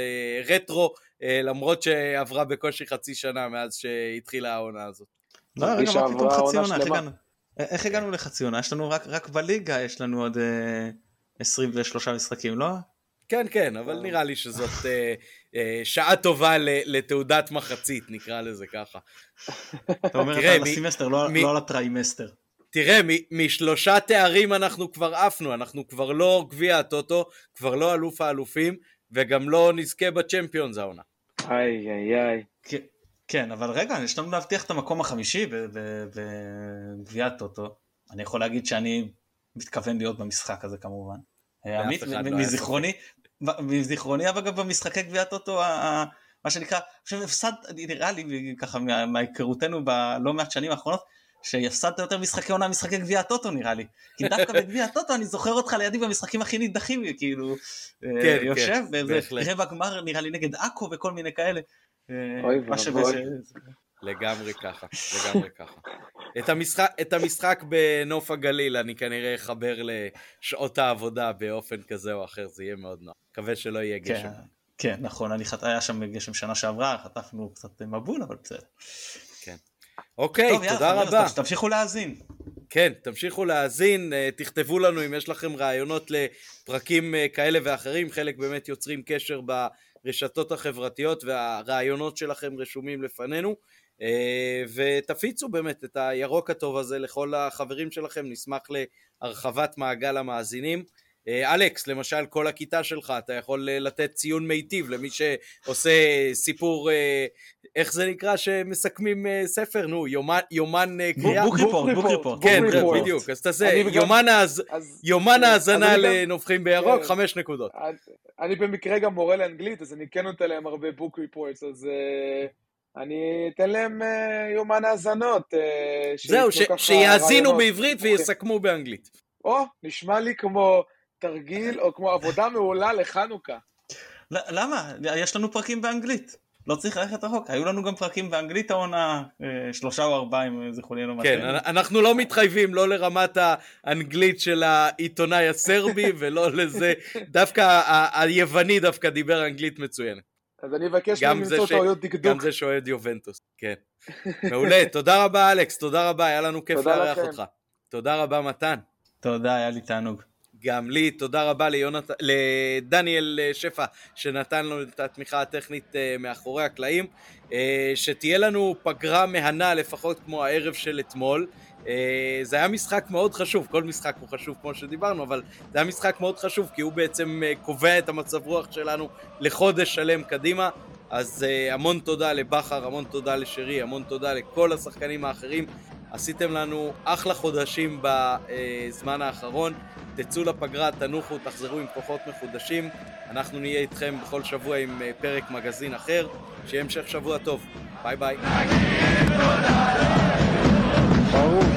רטרו, למרות שעברה בקושי חצי שנה מאז שהתחילה העונה הזאת. לא, רגע, מה פתאום חצי עונה? איך הגענו לחצי עונה? יש לנו רק בליגה, יש לנו עוד... 23 משחקים, לא? כן, כן, אבל אה. נראה לי שזאת אה, אה, שעה טובה לתעודת מחצית, נקרא לזה ככה. אתה אומר אתה על הסמסטר, לא, לא על הטריימסטר. תראה, משלושה תארים אנחנו כבר עפנו, אנחנו כבר לא גביע הטוטו, כבר לא אלוף האלופים, וגם לא נזכה בצ'מפיונס העונה. איי איי איי. כן, אבל רגע, יש לנו להבטיח את המקום החמישי בגביע הטוטו. אני יכול להגיד שאני מתכוון להיות במשחק הזה כמובן. עמית, לא מזיכרוני, מזיכרוני אבל גם במשחקי גביעת אוטו, מה שנקרא, עכשיו הפסד, נראה לי ככה מהיכרותנו בלא מעט שנים האחרונות, שהפסדת יותר משחקי עונה משחקי גביע הטוטו נראה לי. כי דווקא בגביע הטוטו אני זוכר אותך לידי במשחקים הכי נידחים, כאילו, אה, כן, יושב, ורבע גמר נראה לי נגד עכו וכל מיני כאלה. אה, אוי ואבוי. לגמרי ככה, לגמרי ככה. את המשחק, את המשחק בנוף הגליל אני כנראה אחבר לשעות העבודה באופן כזה או אחר, זה יהיה מאוד נוח. מקווה שלא יהיה כן, גשם. כן, נכון, אני חט... היה שם גשם שנה שעברה, חטפנו קצת מבול, אבל בסדר. כן. אוקיי, טוב, תודה יאללה, רבה. תמשיכו להאזין. כן, תמשיכו להאזין, אה, תכתבו לנו אם יש לכם רעיונות לפרקים אה, כאלה ואחרים, חלק באמת יוצרים קשר ברשתות החברתיות והרעיונות שלכם רשומים לפנינו. אה, ותפיצו באמת את הירוק הטוב הזה לכל החברים שלכם, נשמח להרחבת מעגל המאזינים. אה, אלכס, למשל, כל הכיתה שלך, אתה יכול אה, לתת ציון מיטיב למי שעושה סיפור, איך זה נקרא שמסכמים ספר? נו, יומן, יומן קריאה? בוק ריפורט, בוק ריפורט. כן, בדיוק, אז תעשה יומן האזנה לנובחים בירוק, חמש נקודות. אני במקרה גם מורה לאנגלית, אז אני כן נותן להם הרבה בוק ריפורטס, אז... אני אתן להם uh, יומן האזנות. Uh, זהו, ש- שיאזינו בעברית אוקיי. ויסכמו באנגלית. או, נשמע לי כמו תרגיל או כמו עבודה מעולה לחנוכה. למה? יש לנו פרקים באנגלית. לא צריך ללכת רחוק, היו לנו גם פרקים באנגלית העונה, אה, שלושה או ארבעה אם זכרוני לא כן, אנחנו לא מתחייבים לא לרמת האנגלית של העיתונאי הסרבי ולא לזה, דווקא היווני דווקא דיבר אנגלית מצוינת. אז אני אבקש מהם למצוא טעויות דקדוק. גם זה שאוהד יובנטוס, כן. מעולה, תודה רבה אלכס, תודה רבה, היה לנו כיף לארח אותך. תודה רבה מתן. תודה, היה לי תענוג. גם לי, תודה רבה ליונת... לדניאל אה, שפע שנתן לנו את התמיכה הטכנית אה, מאחורי הקלעים. אה, שתהיה לנו פגרה מהנה לפחות כמו הערב של אתמול. אה, זה היה משחק מאוד חשוב, כל משחק הוא חשוב כמו שדיברנו, אבל זה היה משחק מאוד חשוב כי הוא בעצם אה, קובע את המצב רוח שלנו לחודש שלם קדימה. אז uh, המון תודה לבכר, המון תודה לשרי, המון תודה לכל השחקנים האחרים. עשיתם לנו אחלה חודשים בזמן האחרון. תצאו לפגרה, תנוחו, תחזרו עם כוחות מחודשים. אנחנו נהיה איתכם בכל שבוע עם פרק מגזין אחר. שיהיה המשך שבוע טוב. ביי ביי. Oh.